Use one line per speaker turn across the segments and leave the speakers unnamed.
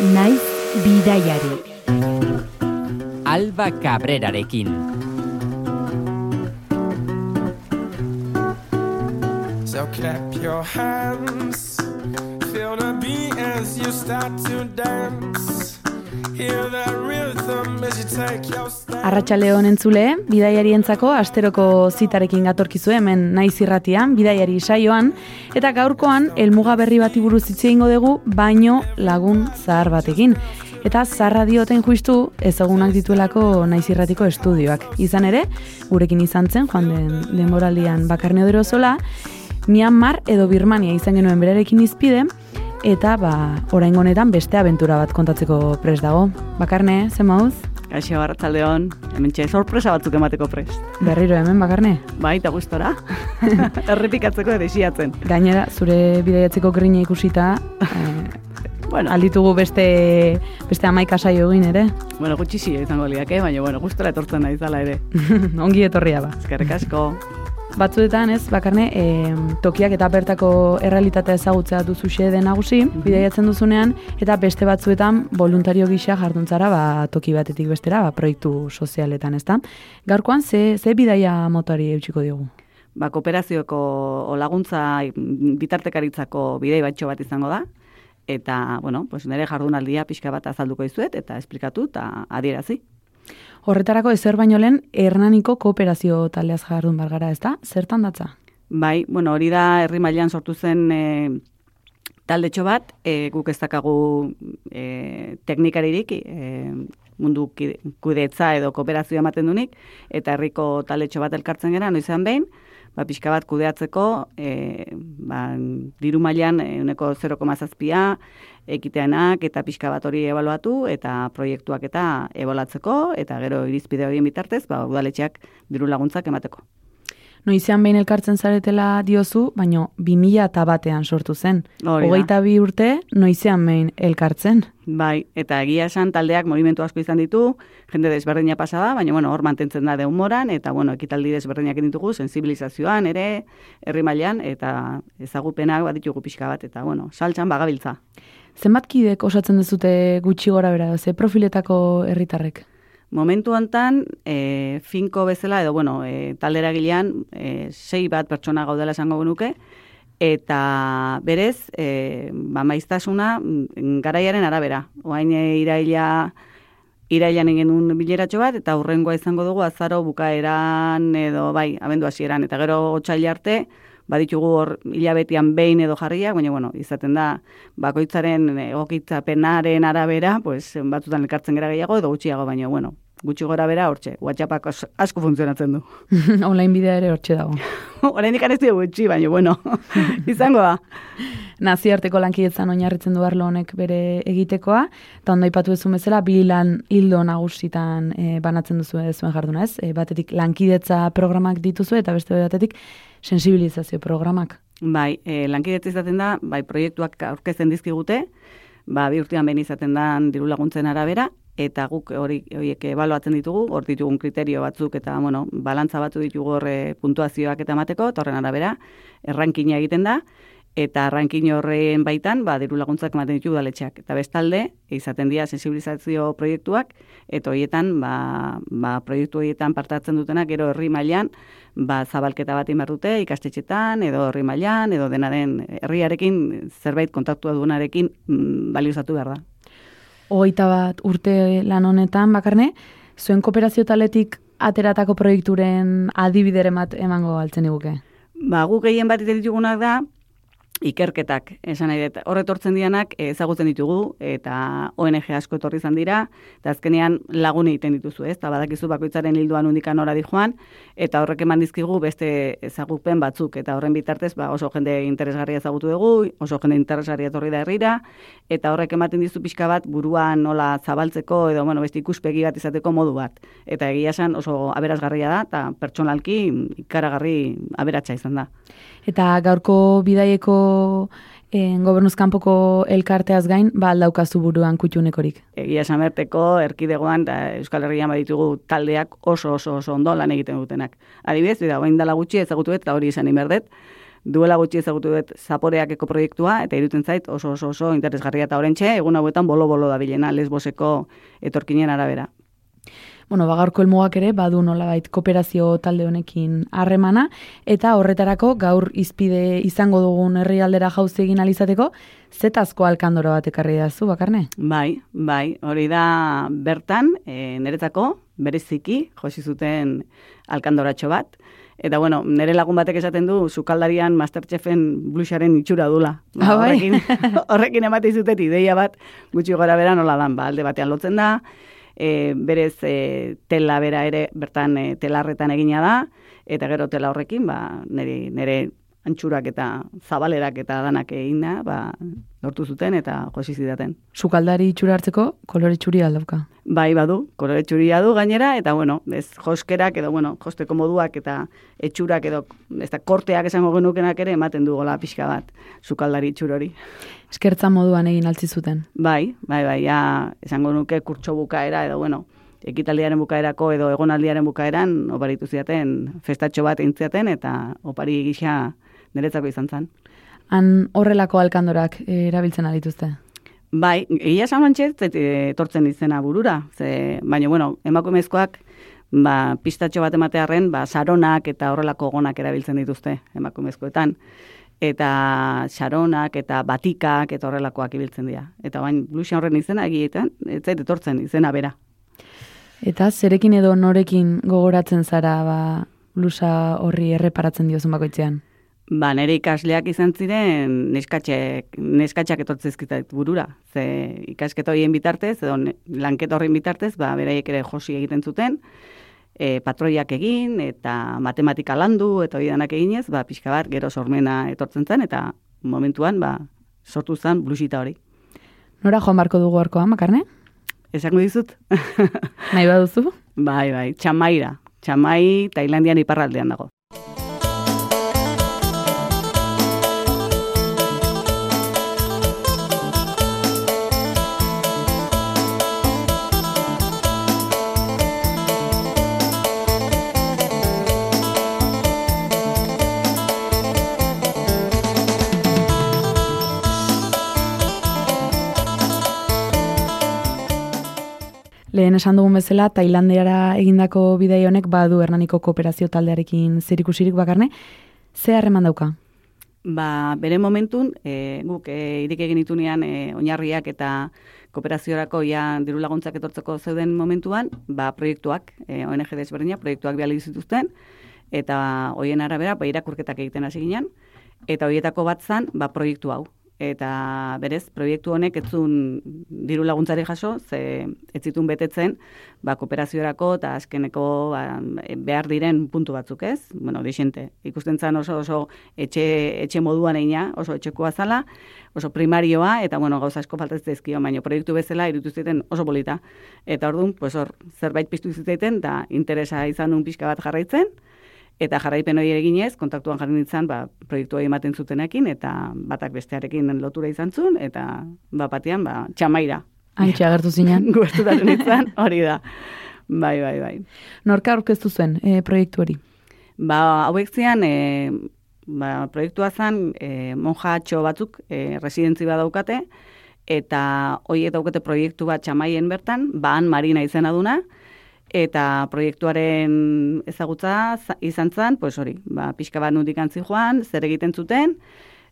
naiz bidaiari.
Alba Cabrerarekin.
So clap your hands, feel the beat as you start to dance.
Arratxale honen zule, bidaiarientzako asteroko zitarekin gatorkizu hemen naiz irratian, bidaiari saioan, eta gaurkoan helmuga berri bati buruz hitz egingo dugu, baino lagun zahar batekin. Eta zarra dioten justu ezagunak dituelako naiz irratiko estudioak. Izan ere, gurekin izan zen, joan den denboraldian bakarne odero zola, Myanmar edo Birmania izan genuen berarekin izpide, eta ba, orain honetan beste abentura bat kontatzeko pres dago. Bakarne, ze mauz?
Gaixo Arratsaldeon, hemen txe sorpresa batzuk emateko prest.
Berriro hemen bakarne?
Bai, eta gustora. Errepikatzeko desiatzen.
Gainera, zure bidaiatzeko grina ikusita, eh,
Bueno,
alditugu beste, beste amaika saio egin ere.
bueno, gutxi izango liake, baina bueno, gustora etortzen naiz dala ere.
Ongi etorria ba.
Eskerrik asko.
Batzuetan ez, bakarne, e, tokiak eta bertako errealitatea ezagutzea duzu xede nagusi, bidaiatzen duzunean, eta beste batzuetan voluntario gisa jarduntzara ba, toki batetik bestera, ba, proiektu sozialetan, ezta? Gaurkoan, ze, ze bidaia motori eutxiko diogu?
Ba, kooperazioko o laguntza bitartekaritzako bidei batxo bat izango da. Eta, bueno, pues nire jardunaldia pixka bat azalduko dizuet eta esplikatu eta adierazi.
Horretarako ezer baino lehen, Hernaniko kooperazio taldeaz jardun bargara, ezta? Zertan datza?
Bai, bueno, hori da herri mailan sortu zen e, taldetxo bat, e, guk ez dakagu e, teknikaririk, e, mundu kudeetza edo kooperazioa ematen dunik, eta herriko taldetxo bat elkartzen gera, noizean behin, ba, pixka bat kudeatzeko, e, ba, diru mailan uneko 0,7a, ekiteanak eta pixka bat hori ebaluatu eta proiektuak eta ebaluatzeko eta gero irizpide horien bitartez, ba, udaletxeak diru laguntzak emateko.
Noizean behin elkartzen zaretela diozu, baino 2000 eta batean sortu zen.
Hori.
Hogeita bi urte, noizean behin elkartzen.
Bai, eta egia esan taldeak movimentu asko izan ditu, jende desberdina pasa da, baina bueno, hor mantentzen da de humoran, eta bueno, ekitaldi desberdinak ditugu, sensibilizazioan ere, herri mailan eta ezagupenak baditugu pixka bat, eta bueno, saltxan bagabiltza.
Zenbat kidek osatzen dezute gutxi gora bera, ze profiletako herritarrek?
Momentu hontan, e, finko bezala, edo bueno, e, taldera gilean, e, sei bat pertsona gaudela esango genuke, eta berez, e, ba, maiztasuna mm, garaiaren arabera. Oain e, iraila, irailan egin un bileratxo bat, eta hurrengoa izango dugu azaro bukaeran edo bai, abendu hasieran eta gero otxaila arte, baditugu hor hilabetean behin edo jarriak, baina bueno, izaten da bakoitzaren egokitzapenaren arabera, pues batzutan elkartzen gara gehiago edo gutxiago, baina bueno, gutxi gora bera hortxe, WhatsAppak as- asko funtzionatzen du.
Online bidea ere hortxe dago.
Oraindik ez dugu gutxi, baina bueno, izango da.
Naziarteko lankidetzan oinarritzen du arlo honek bere egitekoa, eta ondo aipatu duzu bezala, bi lan hildo nagusitan e, banatzen duzu zuen jarduna, ez? E, batetik lankidetza programak dituzu eta beste batetik sensibilizazio programak.
Bai, e, lankidetza izaten da, bai proiektuak aurkezten dizkigute, ba, bi urtean behin izaten da diru laguntzen arabera, eta guk hori horiek ebaluatzen ditugu, hor ditugun kriterio batzuk eta bueno, balantza batzu ditugu hor puntuazioak eta emateko, eta horren arabera errankina egiten da eta rankin horren baitan, ba, diru laguntzak ematen ditu udaletxeak. Eta bestalde, izaten dira sensibilizazio proiektuak, eta horietan, ba, ba, proiektu horietan partatzen dutenak, gero herri mailan, ba, zabalketa bat behar dute ikastetxetan, edo herri mailan, edo dena den herriarekin, zerbait kontaktua duenarekin mm, baliozatu behar da.
Hogeita bat urte lan honetan, bakarne, zuen kooperazio taletik ateratako proiekturen adibidere emango altzen diguke.
Ba, guk gehien bat ditugunak da, ikerketak, esan nahi dut, horretortzen dianak ezagutzen ditugu, eta ONG asko etorri izan dira, eta azkenean lagun egiten dituzu, ez? Eta badakizu bakoitzaren hilduan undikan nora joan, eta horrek eman dizkigu beste ezagupen batzuk, eta horren bitartez ba, oso jende interesgarria ezagutu dugu, oso jende interesgarria etorri da herrira, eta horrek ematen dizu pixka bat buruan nola zabaltzeko, edo bueno, beste ikuspegi bat izateko modu bat. Eta egia esan oso aberazgarria da, eta pertsonalki ikaragarri aberatsa izan da.
Eta gaurko bidaieko eh, gobernuzkanpoko elkarteaz gain, ba aldaukazu buruan kutxunekorik.
Egia esan berteko, erkidegoan, eta Euskal Herrian baditugu taldeak oso oso oso ondo lan egiten dutenak. Adibidez, eta orain dela gutxi ezagutu eta hori izan inberdet, duela gutxi ezagutu dut zaporeakeko proiektua, eta irutzen zait oso oso oso interesgarria eta orentxe, egun hauetan bolo-bolo da bilena, lesboseko etorkinen arabera.
Bueno, bagarko elmugak ere, badu nolabait kooperazio talde honekin harremana, eta horretarako gaur izpide izango dugun herrialdera jauzi egin alizateko, zetazko alkandoro bat ekarri da zu, bakarne?
Bai, bai, hori da bertan, e, niretzako, bereziki, josi zuten alkandoratxo bat, Eta bueno, nire lagun batek esaten du sukaldarian Masterchefen blusaren itxura dula. Ba,
Ah, bai?
horrekin, horrekin emate izutet ideia bat gutxi gora bera nola dan, ba, alde batean lotzen da, e, berez e, tela bera ere bertan e, telarretan egina da, eta gero tela horrekin, ba, nire, nire antxurak eta zabalerak eta danak egina, ba, lortu zuten eta josi zidaten.
Sukaldari itxura hartzeko, kolore txuri aldauka.
Bai, badu, kolore txuria du gainera, eta bueno, ez joskerak edo, bueno, josteko moduak eta etxurak edo, ez da, korteak esango genukenak ere ematen du gola pixka bat, sukaldari itxur hori.
Eskertza moduan egin altzi zuten.
Bai, bai, bai, ja, esango nuke kurtso bukaera edo, bueno, ekitaldiaren bukaerako edo egonaldiaren bukaeran oparitu ziaten, festatxo bat intziaten eta opari gisa niretzako izan zen.
Han horrelako alkandorak eh, erabiltzen dituzte.
Bai, egia esan bantxe, etortzen izena burura. Ze, baina, bueno, emakumezkoak, ba, pistatxo bat ematearen, ba, saronak eta horrelako gonak erabiltzen dituzte emakumezkoetan. Eta saronak eta batikak eta horrelakoak ibiltzen dira. Eta bain, blusa horren izena egietan, ez zait etortzen izena bera.
Eta zerekin edo norekin gogoratzen zara ba, blusa horri erreparatzen diozun bakoitzean?
Ba, nire ikasleak izan ziren neskatxek, neskatxak etortzezkitat burura. Ze ikasketa horien bitartez, edo lanketa horien bitartez, ba, beraiek ere josi egiten zuten, e, patroiak egin, eta matematika landu, eta hori danak eginez, ba, pixka bat, gero sormena etortzen zen, eta momentuan, ba, sortu zen blusita hori.
Nora joan barko dugu horkoa, makarne?
Esango dizut?
Nahi baduzu?
bai, bai, txamaira. Txamai, Tailandian iparraldean dago.
Lehen esan dugun bezala, Tailandiara egindako bidai honek badu Hernaniko kooperazio taldearekin zerikusirik bakarne. Ze harreman dauka?
Ba, bere momentun, e, guk e, irik egin itunean e, oinarriak eta kooperaziorako ja diru laguntzak etortzeko zeuden momentuan, ba, proiektuak, e, ONG desberdina, proiektuak biali zituzten, eta hoien arabera, ba, irakurketak egiten hasi ginen, eta hoietako bat zan, ba, proiektu hau. Eta berez, proiektu honek ez zuen diru laguntzari jaso, ze ez zituen betetzen, ba, kooperaziorako eta azkeneko ba, behar diren puntu batzuk ez, bueno, dixente, ikusten zan oso oso etxe, etxe moduan eina, oso etxekoa zala, oso primarioa, eta bueno, gauza asko faltatzen zaizkio, baina proiektu bezala irutu ziten oso polita. Eta orduan, pues hor, zerbait piztu zitzaiten, eta interesa izan un pixka bat jarraitzen, eta jarraipen hori eginez, kontaktuan jarri nintzen, ba, proiektu hori ematen zutenekin, eta batak bestearekin lotura izan zuen, eta bat batean, ba, txamaira.
Antxe agertu zinen.
Guertutaren nintzen, hori da. Bai, bai, bai.
Norka aurkeztu zuen e, proiektu hori?
Ba, hauek zian, e, ba, proiektua zen, e, monjatxo batzuk e, residentzi bat daukate, eta horiek daukate proiektu bat txamaien bertan, baan marina izena duna, eta proiektuaren ezagutza za- izan zen, pues hori, ba, pixka bat nundik antzi joan, zer egiten zuten,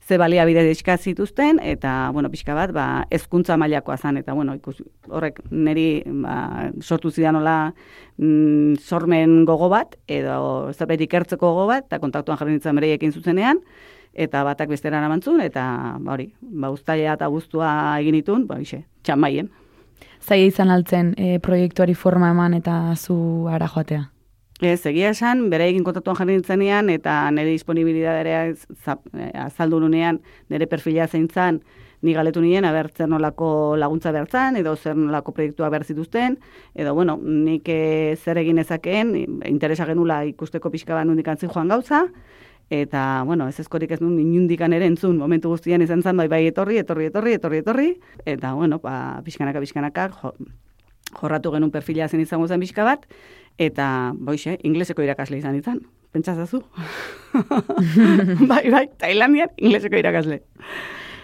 ze baliabide dizka zituzten, eta, bueno, pixka bat, ba, ezkuntza mailakoa zen, eta, bueno, ikus, horrek niri ba, sortu zidan nola mm, sormen gogo bat, edo zerbait ikertzeko gogo bat, eta kontaktuan jarri nintzen bereiekin zuzenean, eta batak bestera eramantzun, eta, ba, hori, ba, uztaila eta guztua egin itun, ba, hoxe, txamaien.
Zaila izan altzen e, proiektuari forma eman eta zu ara joatea.
Ez, egia esan, bere egin kontaktuan jarri nintzenean, eta nire disponibilitatea azaldu nunean, nire perfila zein zan, ni galetu nien, aber zer nolako laguntza bertzan, edo zer nolako proiektua behar zituzten, edo, bueno, nik eh, zer egin ezakeen, interesa genula ikusteko pixka bat nundik joan gauza, eta, bueno, ez ezkorik ez nun inundikan ere entzun, momentu guztian izan zen, bai, bai, etorri, etorri, etorri, etorri, etorri, eta, bueno, ba, pixkanaka, pixkanaka, jo, jorratu genuen perfila zen izango zen pixka bat, eta, boixe, ingleseko irakasle izan izan. pentsazazu. bai, bai, Tailandian ingleseko irakasle.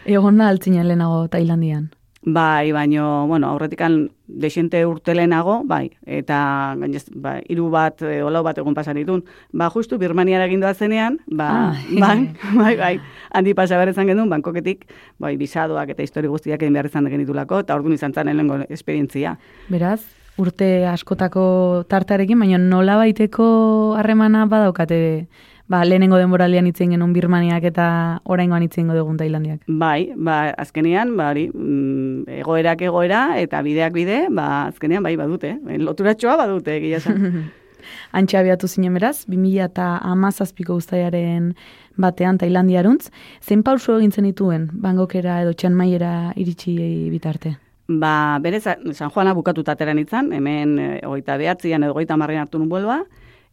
Egon da altzinen lehenago Tailandian.
Bai, baino, bueno, aurretikan desente urte lehenago, bai, eta gainez, ba, iru bat, e, olau bat egun pasan ditun. Ba, justu Birmaniara egin zenean, ba,
Ah,
bai, bai, bai, handi pasa behar izan genuen, bankoketik, bai, bisadoak eta histori guztiak egin behar izan genitulako, eta orduan izan zen lehenengo esperientzia.
Beraz, urte askotako tartarekin, baina nola baiteko harremana badaukate ba, lehenengo denboraldian itzen genuen Birmaniak eta oraingoan itzen dugun Tailandiak.
Bai, ba, azkenean, ba, hori, mm, egoerak egoera, eta bideak bide, ba, azkenean, bai, badute, eh? loturatxoa badute, egia esan.
Antxe abiatu zinen beraz, 2000 eta amazazpiko guztaiaren batean Tailandiaruntz, zein pauso egin zenituen, Bangkokera edo Chiang Maiera iritsi bitarte?
Ba, berez, San Juana bukatuta atera nintzen, hemen e, hogeita behatzian edo hogeita marrean hartu nun buelba,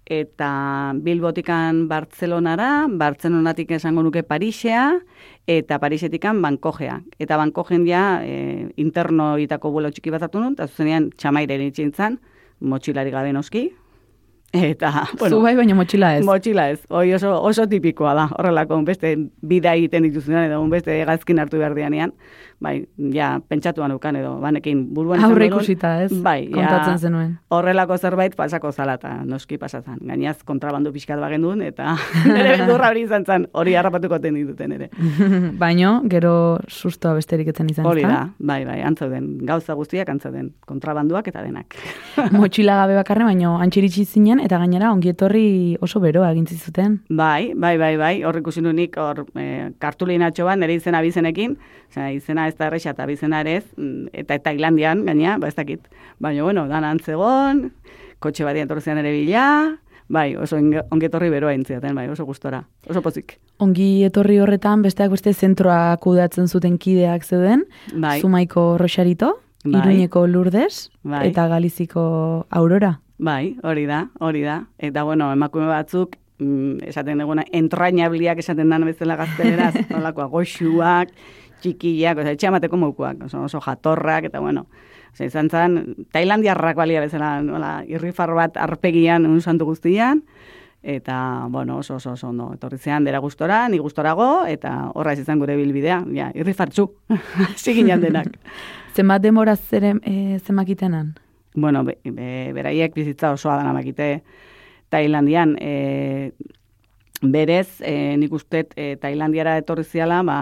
eta Bilbotikan Bartzelonara, Bartzelonatik esango nuke Parisea, eta Parisetikan Bankojea. Eta Bankojen ja e, interno itako vuelo txiki bat hartu nun, eta zuzenean txamaire iritsi nintzen, motxilari gabe noski, Eta,
Zu bai, baina motxila ez.
Motxila ez. Hoi oso, oso tipikoa da. Horrelako, beste bida egiten dituzunean edo beste gazkin hartu behar dianean. Bai, ja, pentsatuan ukan edo, banekin buruan
Aurre ikusita ez,
Bai, ja,
kontatzen zenuen.
horrelako zerbait pasako zala eta noski pasazan. Gainaz kontrabandu pixkat bagendun eta nire beldurra hori izan zen, hori harrapatuko ten dituten ere.
Baino, gero sustoa besterik etzen izan.
Hori da, bai, bai, antzauden, gauza guztiak antzauden, kontrabanduak eta denak.
Motxila gabe bakarre, baino antxiritsi zinen, eta gainera ongi etorri oso beroa egin zizuten.
Bai, bai, bai, bai, hor ikusi nunik, hor e, kartulinatxo bat, nire izena bizenekin, Osea, izena ez da erresa eta bizena ere ez, mm, eta Tailandian, gaina, ba ez dakit. Baina, bueno, dan antzegon, kotxe badian torzean ere bila, bai, oso inge- ongetorri beroa intziaten, bai, oso gustora, oso pozik.
Ongi etorri horretan besteak beste zentroa kudeatzen zuten kideak zeuden,
Bai,
Zumaiko Rosarito,
Bai.
Iruñeko Lourdes,
Bai.
eta Galiziko Aurora.
bai, hori da, hori da. Eta, bueno, emakume batzuk, mm, esaten duguna, entrañabliak esaten dan bezala gazteleraz, nolakoa, goxuak, txikiak, oza, etxeamateko mokuak, oso, oso jatorrak, eta bueno, oza, izan zen, Tailandiarrak balia bezala, nola, irrifar bat arpegian, un santu guztian, eta, bueno, oso, oso, oso, ondo, etorri zean dera gustora, ni gustorago, eta horra izan gure bilbidea, ja, irrifartxu, ziginan denak.
Zenbat demora zere, e, zemakitenan?
bueno, be, be, beraiek bizitza osoa dana makite Tailandian, e, berez, e, nik ustet e, Tailandiara etorri ziala, ba,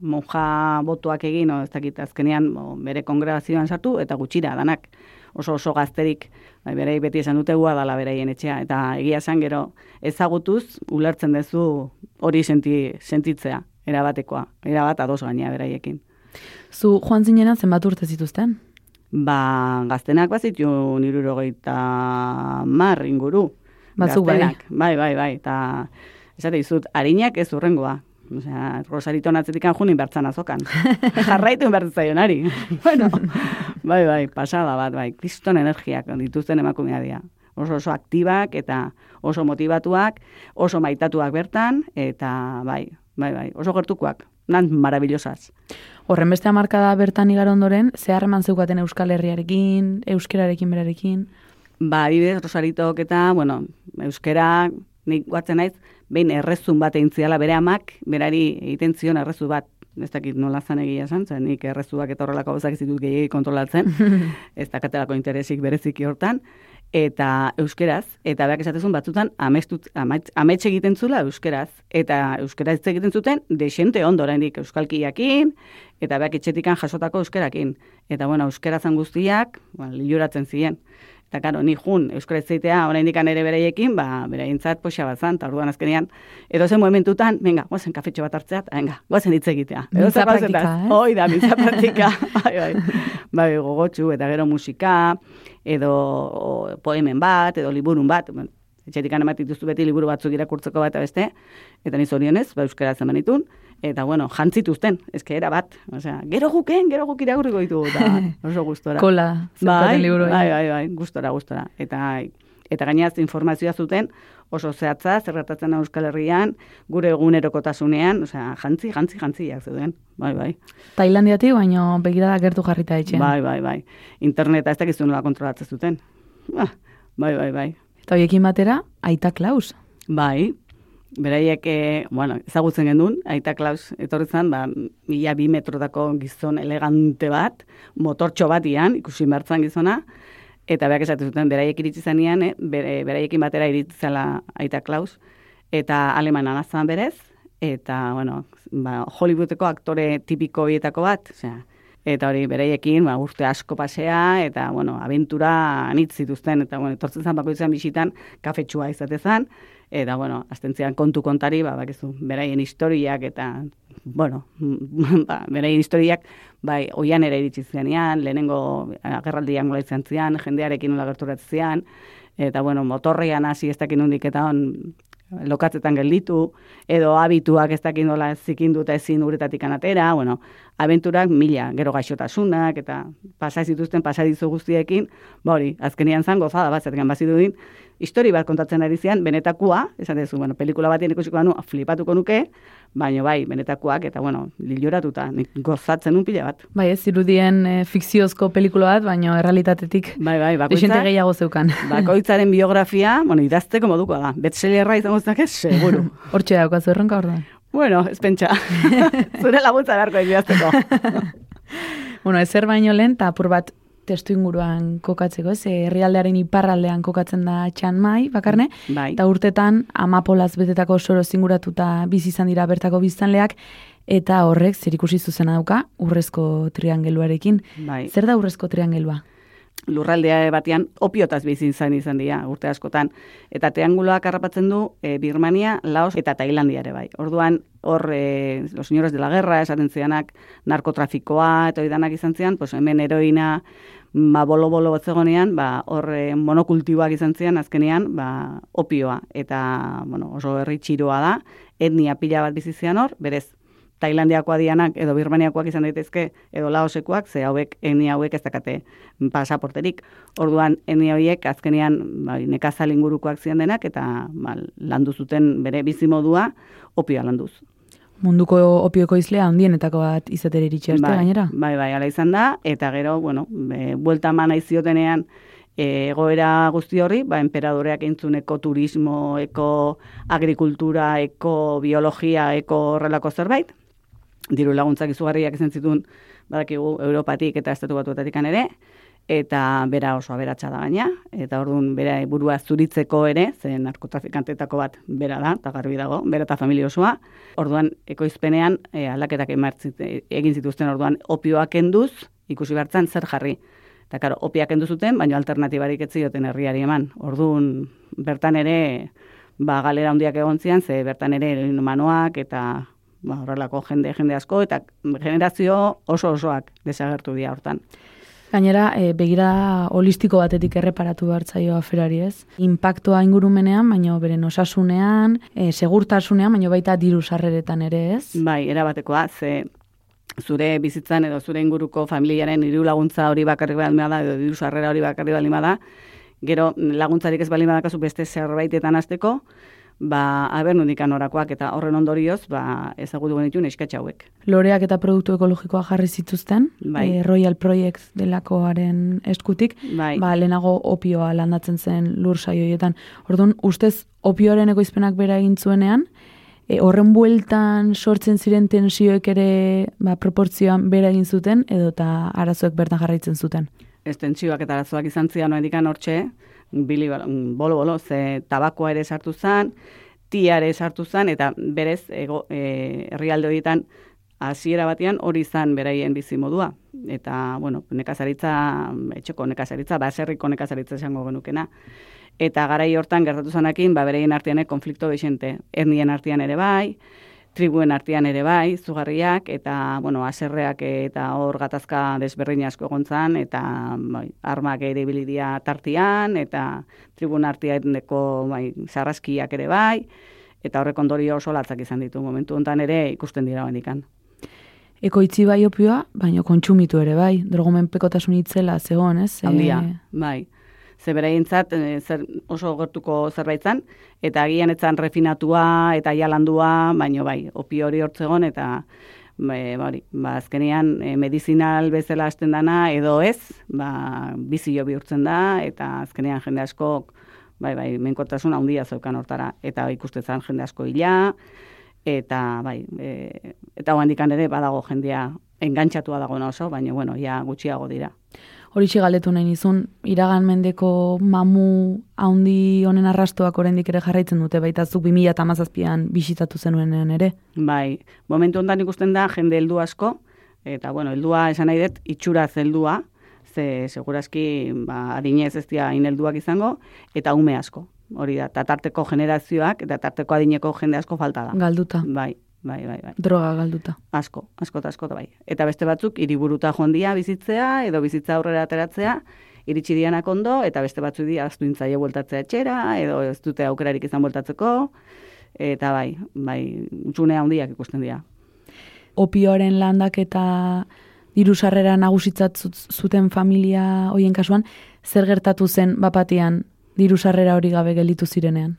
monja botuak egin, o, ez dakit azkenean bo, bere kongregazioan sartu, eta gutxira danak, oso oso gazterik, bai, berei beti esan dute gua dala beraien etxea, eta egia esan gero ezagutuz, ulertzen duzu hori senti, sentitzea, erabatekoa, erabat ados gaina beraiekin.
Zu joan zinena zenbat urte zituzten?
Ba, gaztenak bazitu nirurogeita mar inguru.
Batzuk bai.
Bai, bai, bai. Eta esate dizut, harinak ez urrengoa. Osea, Rosarito natzetikan junin bertzan azokan. Jarraitu bertzaionari. bueno, bai, bai, pasada bat, bai. Kriston energiak dituzten emakumea dira. Oso oso aktibak eta oso motivatuak, oso maitatuak bertan, eta bai, bai, bai, oso gertukoak. Nan maravillosas.
Horren beste hamarkada bertan igaro ondoren, ze harreman zeukaten Euskal Herriarekin, euskerarekin berarekin.
Ba, adibidez, Rosaritok eta, bueno, euskera, nik guatzen naiz, behin errezun bat egin ziala bere amak, berari egiten zion errezu bat, ez dakit nola zan egia esan, zen nik errezuak eta horrelako gauzak ez ditut gehiagik kontrolatzen, ez dakatelako interesik bereziki hortan, eta euskeraz, eta beak esatezun batzutan amestut, amets egiten zula euskeraz, eta euskera ez egiten zuten desente ondo oraindik euskalkiakin, eta beak etxetikan jasotako euskerakin. Eta bueno, euskerazan guztiak, ba, liuratzen ziren. Eta karo, ni jun, euskara zeitea, oraindik ere beraiekin, ba, beraientzat poxa bat zan, eta orduan azkenean, edo zen momentutan, venga, guazen kafetxo bat hartzea, eta venga, guazen hitz egitea. Edo
Mintza praktika, ez?
Hoi da, mintza praktika, bai, bai, bai, gogotsu, eta gero musika, edo poemen bat, edo liburun bat, etxetik ematen dituzu beti liburu batzuk irakurtzeko bat beste, eta ni zorionez, ba, euskara zen manitun, eta bueno, jantzituzten, eske era bat, osea, gero guken, gero guk irakurriko ditugu, eta oso gustora.
Kola, zeukaten liburu.
bai, bai, bai, gustora, gustora. Eta eta gainaz informazioa zuten oso zehatza, zerratatzen Euskal Herrian, gure egunerokotasunean, osea, jantzi, jantzi, jantziak zeuden. Bai, bai.
Tailandiatik, baino begirada gertu jarrita etxean.
Bai, bai, bai. Interneta ez dakizu nola kontrolatzen zuten. Ah, bai, bai, bai.
Eta hoiekin batera, Aita Klaus.
Bai, beraiek, e, bueno, ezagutzen gendun, aita Klaus etorri zen, ba, mila bi metrotako gizon elegante bat, motortxo bat ian, ikusi mertzan gizona, eta berak esaten zuten, beraiek iritsi zanean, e, beraiekin batera iritsi zela aita Klaus, eta alemana nazan berez, eta, bueno, ba, Hollywoodeko aktore tipiko bietako bat, osea, eta hori bereiekin ba, urte asko pasea, eta, bueno, aventura anitz zituzten, eta, bueno, etortzen zan bakoitzen bisitan, kafetsua izatezan, eta, bueno, astentzean kontu kontari, ba, bakizu, beraien historiak, eta, bueno, ba, beraien historiak, bai, oian ere iritsi zenean, lehenengo agerraldian gola izan zian, jendearekin nola gerturatzen eta, bueno, motorrean hasi ez dakin hundik eta on, lokatzetan gelditu, edo habituak ez dakin nola zikindu eta ezin uretatik anatera, bueno, abenturak mila, gero gaixotasunak, eta pasai zituzten pasadizu guztiekin, ba hori, azkenian zan gozada bat, zatekan bazidu din, histori bat kontatzen ari zian, benetakua, esan dezu, bueno, pelikula batien ikusiko banu, flipatuko nuke, baino bai, benetakoak, eta bueno, liluratuta, nik gozatzen un pila bat.
Bai, ez, irudien e, fikziozko pelikula bat, baino errealitatetik.
Bai, bai, bakoitza.
gehiago zeukan.
Bakoitzaren biografia, bueno, idazteko moduko da. Betselerra izango zake, seguru.
Hortxe daukazu erronka hor da.
Bueno, ez pentsa. Zure laguntza beharko idazteko.
bueno, ezer baino lehen, eta apur bat testu inguruan kokatzeko, ez, herrialdearen iparraldean kokatzen da txan mai, bakarne,
bai.
eta urtetan amapolaz betetako soro zinguratuta bizi izan dira bertako biztanleak, eta horrek zer ikusi zuzena dauka urrezko triangeluarekin.
Bai.
Zer da urrezko triangelua?
Lurraldea batean opiotaz bizi izan izan dira urte askotan. Eta trianguloak harrapatzen du e, Birmania, Laos eta Tailandia ere bai. Orduan, hor, e, los señores de la guerra, esaten zianak, narkotrafikoa, eta danak izan zian, pues, hemen heroina, ba, bolo-bolo batzegonean, ba, hor e, monokultiboak izan zian, azkenean, ba, opioa. Eta, bueno, oso herri txiroa da, etnia pila bat bizizian hor, berez, Tailandiakoa dianak edo Birmaniakoak izan daitezke edo Laosekoak, ze hauek eni hauek ez dakate pasaporterik. Orduan eni hauek azkenean bai nekazal ingurukoak ziren denak eta ba, landu zuten bere bizimodua opioa landuz.
Munduko opioko izlea handienetako bat izatere iritsi arte
bai,
gainera.
Bai, bai, ala izan da eta gero, bueno, be, buelta mana iziotenean e, egoera guzti horri, ba, emperadoreak entzun eko turismo, eko agrikultura, eko biologia, eko horrelako zerbait, diru laguntzak izugarriak izan zituen badakigu Europatik eta estatu batuetatik ere, eta bera oso aberatsa da gaina, eta orduan bera burua zuritzeko ere, zen narkotrafikantetako bat bera da, eta garbi dago, bera eta familia osoa, orduan ekoizpenean e, aldaketak egin zituzten orduan opioak kenduz, ikusi bertzen zer jarri. Eta karo, opiak kendu zuten, baina alternatibarik ez zioten herriari eman. Orduan, bertan ere, ba, galera handiak egon zian, ze bertan ere manoak eta ba, horrelako jende, jende asko, eta generazio oso osoak desagertu dira hortan.
Gainera, e, begira holistiko batetik erreparatu hartzaio aferari ez. Impactoa ingurumenean, baino beren osasunean, e, segurtasunean, baino baita diru sarreretan ere ez.
Bai, erabatekoa, ze zure bizitzan edo zure inguruko familiaren hiru laguntza hori bakarrik balima da edo diru sarrera hori bakarrik balima da, gero laguntzarik ez balima dakazu beste zerbaitetan hasteko, ba, aber nondikan orakoak eta horren ondorioz, ba, ezagutu genitu neskatxa hauek.
Loreak eta produktu ekologikoa jarri zituzten,
Bai.
e, Royal Project delakoaren eskutik,
Bai.
ba, lehenago opioa landatzen zen lur saioietan. Orduan, ustez opioaren ekoizpenak bera egin zuenean, e, horren bueltan sortzen ziren tensioek ere ba, proportzioan bera egin zuten, edo eta arazoek bertan jarraitzen zuten.
Estentsioak eta arazoak izan zian noedikan hortxe, bili bolo bolo, ze tabakoa ere sartu zen, tia ere sartu zen, eta berez ego, e, herrialde horietan hasiera batean hori izan beraien bizi modua. Eta, bueno, nekazaritza, etxeko nekazaritza, baserriko nekazaritza esango genukena. Eta garai hortan gertatu zanakin, ba, beraien artean konflikto desente. Etnien artean ere bai, tribuen artean ere bai, zugarriak, eta, bueno, aserreak eta hor gatazka desberdin asko egontzan, eta bai, armak ere bilidia tartian, eta tribun arteaneko bai, sarraskiak ere bai, eta horrek ondorio oso latzak izan ditu momentu hontan ere ikusten dira bendikan.
Ekoitzi bai opioa, baino kontsumitu ere bai, drogomen pekotasun itzela zegoen, ez? E,
Handia, bai. Ze beraientzat e, zer, oso gertuko zerbait zan, eta agian etzan refinatua eta jalandua, baino bai, opio hori hortzegon, eta e, bari, ba, azkenean e, medizinal bezala hasten dana edo ez, ba, bizio bihurtzen da, eta azkenean jende asko bai, bai, menkotasun handia zeukan hortara, eta ikustezan jende asko hila, eta bai, e, eta handikan ere badago jendea engantxatua dago oso, baina bueno, ja gutxiago dira.
Horitxe galdetu nahi nizun, iragan mendeko mamu haundi honen arrastoak oraindik ere jarraitzen dute, baita zuk 2008an bisitatu zenuenean ere?
Bai, momentu ondan ikusten da jende heldu asko, eta bueno, heldua esan nahi dut, itxuraz heldua, ze segurazki ba, adinez ez dira inelduak izango, eta ume asko. Hori da, eta tarteko generazioak, eta tarteko adineko jende asko falta da.
Galduta.
Bai, bai, bai, bai.
Droga galduta.
Asko, asko eta asko bai. Eta beste batzuk, hiriburuta joan dia bizitzea, edo bizitza aurrera ateratzea, iritsi dianak ondo, eta beste batzu dia aztu intzaile bueltatzea etxera, edo ez dute aukerarik izan bueltatzeko, eta bai, bai, utxunea handiak ikusten dira.
Opioaren landak eta diru sarrera nagusitzat zuten familia hoien kasuan, zer gertatu zen bapatian diru sarrera hori gabe gelditu zirenean?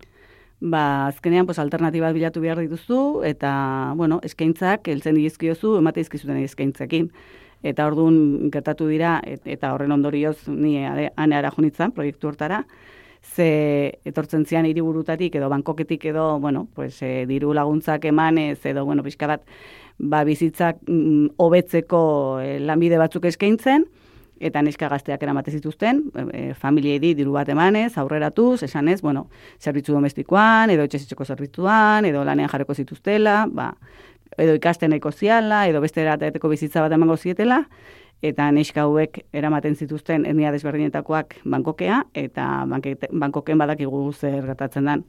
Ba, azkenean, pues, alternatibat bilatu behar dituzu, eta, bueno, eskaintzak, eltzen dizkiozu, emate izkizuten eskaintzekin. Eta orduan gertatu dira, eta horren ondorioz, ni ane ara junitzen, proiektu hortara, ze etortzen zian hiriburutatik edo bankoketik edo, bueno, pues, e, diru laguntzak emanez, edo, bueno, pixka bat, ba, bizitzak mm, hobetzeko e, lanbide batzuk eskaintzen, eta neska gazteak eramate zituzten, e, familiei di diru bat emanez, aurreratuz, esanez, bueno, zerbitzu domestikoan, edo etxesitzeko zerbitzuan, edo lanean jarreko zituztela, ba, edo ikasten ziala, edo beste erateteko bizitza bat emango zietela, eta neska hauek eramaten zituzten etnia desberdinetakoak bankokea, eta bankoken badakigu zer gertatzen den.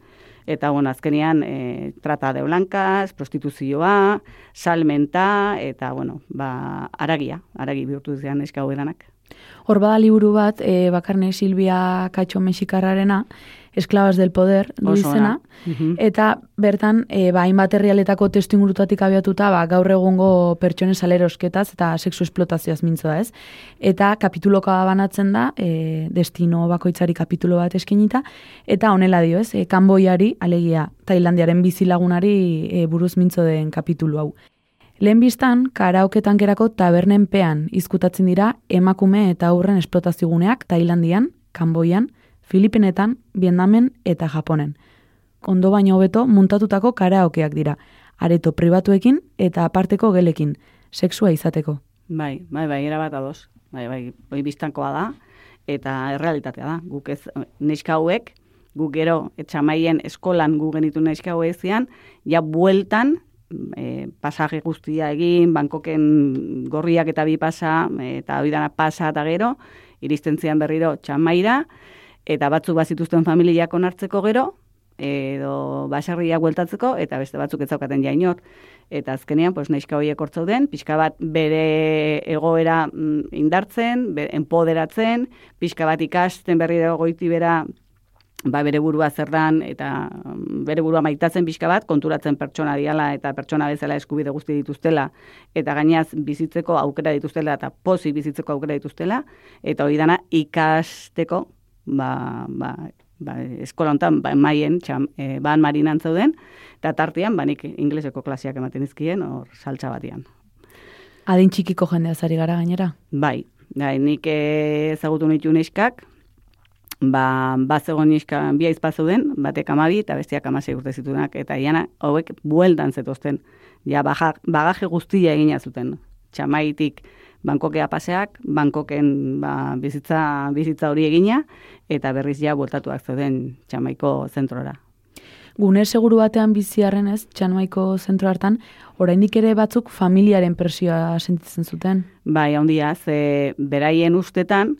Eta, bueno, azkenean, e, trata de blancas, prostituzioa, salmenta, eta, bueno, ba, aragia, aragi bihurtu zian neska hauek
Hor bada liburu bat, e, bakarne Silvia Katxo Mexikarrarena, Esklabas del Poder, du izena, mhm. eta bertan, e, ba, hainbat herrialetako testu ingurutatik abiatuta, ba, gaur egungo pertsone salerosketaz eta sexu esplotazioaz mintzo da ez. Eta kapituloka banatzen da, e, destino bakoitzari kapitulo bat eskinita, eta honela dio ez, e, kanboiari, alegia, Tailandiaren bizilagunari e, buruz mintzo den kapitulu hau. Lehen biztan, karaoketan gerako tabernen pean izkutatzen dira emakume eta aurren esplotazioguneak Tailandian, Kamboian, Filipinetan, Vietnamen eta Japonen. Ondo baino hobeto muntatutako karaokeak dira, areto pribatuekin eta aparteko gelekin, sexua izateko.
Bai, bai, bai, era bat ados. Bai, bai, hoi biztankoa da eta errealitatea da. Guk ez neska hauek, guk gero etxamaien eskolan gu genitu neska hauek zian, ja bueltan e, pasaje guztia egin, bankoken gorriak eta bi pasa, eta hori pasa eta gero, iristen zian berriro txamaira, eta batzuk bazituzten familiak onartzeko gero, edo basarriak bueltatzeko, eta beste batzuk ez zaukaten jainot. Eta azkenean, pues, neizka horiek hortzauden, pixka bat bere egoera mm, indartzen, be, empoderatzen, pixka bat ikasten berri goiti bera ba, bere burua zer eta mm, bere burua maitatzen pixka bat, konturatzen pertsona diala eta pertsona bezala eskubide guzti dituztela, eta gainaz bizitzeko aukera dituztela eta posi bizitzeko aukera dituztela, eta hori dana ikasteko ba, ba, ba, eskola honetan ba, maien, txam, e, ban marinan zauden, eta tartean, ba, nik ingleseko klasiak ematen izkien, hor saltza batian.
Adin txikiko jendea zari gara gainera?
Bai, bai nik ezagutu nitu neskak, ba, bat zegoen niska bia izpazuden, batek amabi eta bestiak amasei urte zitunak, eta iana hauek bueltan zetozten, ja baja, bagaje guztia egina zuten, txamaitik bankokea paseak, bankoken ba, bizitza, bizitza hori egina, eta berriz ja bueltatuak zeuden txamaiko zentrora.
Gune seguru batean biziarren ez, txamaiko zentro hartan, oraindik ere batzuk familiaren presioa sentitzen zuten?
Bai, handia, ze beraien ustetan,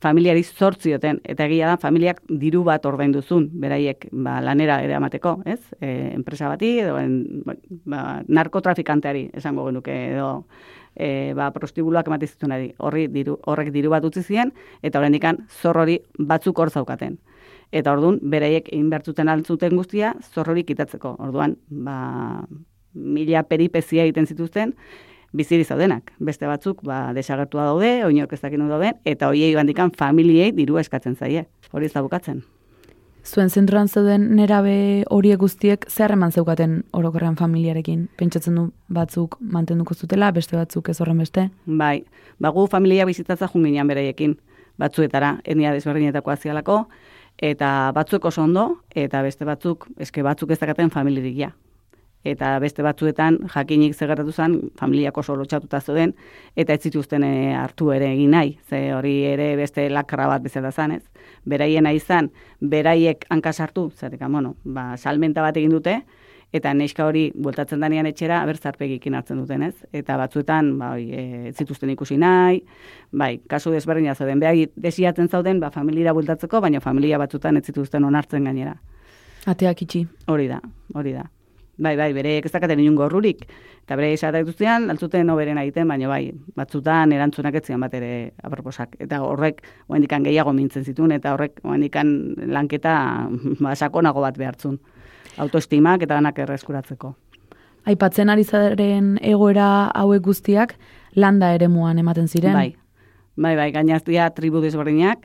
familiari zortzioten, eta egia da, familiak diru bat ordain duzun, beraiek ba, lanera ere amateko, ez? E, enpresa bati, edo en, ba, narkotrafikanteari, esango genuke, edo e, ba, prostibuluak ematizitun horri diru, horrek diru bat utzi ziren, eta horren dikan zor hori batzuk hor zaukaten. Eta orduan, beraiek inbertzuten altzuten guztia, zor hori kitatzeko. Orduan, ba, mila peripezia egiten zituzten, biziri zaudenak. Beste batzuk, ba, desagertua daude, oinork ez dakin daude, eta hoiei bandikan familiei diru eskatzen zaie. Hori ez da bukatzen.
Zuen zentroan zeuden nerabe horiek guztiek zeharreman zeukaten orokorrean familiarekin? Pentsatzen du batzuk mantenduko zutela, beste batzuk ez horren beste?
Bai, bagu familia bizitatza junginan beraiekin batzuetara, etnia desberdinetako azialako, eta batzuk oso ondo, eta beste batzuk, eske batzuk ez dakaten familirik ja. Eta beste batzuetan jakinik zegertatu zen, familiak oso lotxatuta zeuden, eta ez zituzten eh, hartu ere egin nahi. Ze hori ere beste lakra bat bezala zan, ez? Beraien izan, beraiek hankasartu, zerrika, bueno, ba, salmenta bat egin dute, eta neska hori bueltatzen danean etxera abertzarpegikin hartzen duten, ez? Eta batzuetan, ba, oi, e, ez zituzten ikusi nahi, bai, kasu desberdina zauden, behar desiatzen zauden, ba, familira bueltatzeko, baina familia batzutan ez zituzten onartzen gainera.
Ateak itxi.
Hori da, hori da. Bai, bai, bere ez dakaten inun gorrurik. Eta bere esatak duztean, altzuten oberen egiten, baina bai, batzutan erantzunak etzian bat ere aproposak. Eta horrek, oendikan gehiago mintzen zituen, eta horrek, oendikan lanketa ba, sakonago bat behartzun. Autoestimak eta danak erreskuratzeko.
Aipatzen ari zaren egoera hauek guztiak, landa eremuan ematen ziren.
Bai, bai, bai, gainaztia tribu desberdinak,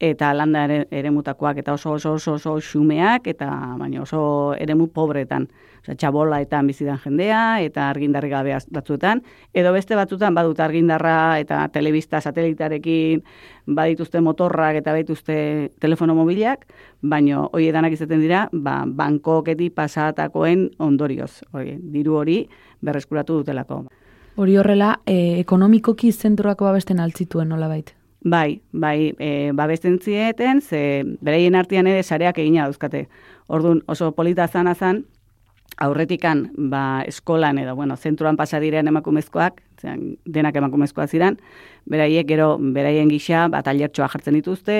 eta landa ere, eremutakoak, eta oso oso oso oso xumeak, eta baina oso eremu pobretan. Osea, txabola eta bizidan jendea, eta argindarri gabe batzuetan, edo beste batzuetan badut argindarra eta telebista satelitarekin badituzte motorrak eta badituzte telefono mobilak, baino hoi edanak izaten dira, ba, bankoketi pasatakoen ondorioz. Hori, diru hori berreskuratu dutelako.
Hori horrela, e, ekonomikoki zentroako babesten altzituen nola bait.
Bai, bai, e, babesten zieten, ze bereien artean ere sareak egina dauzkate. Orduan oso polita zana zan, aurretikan ba, eskolan edo bueno, zentruan pasa diren emakumezkoak, zean, denak emakumezkoak ziren, beraiek gero beraien gisa ba, tailertxoa jartzen dituzte,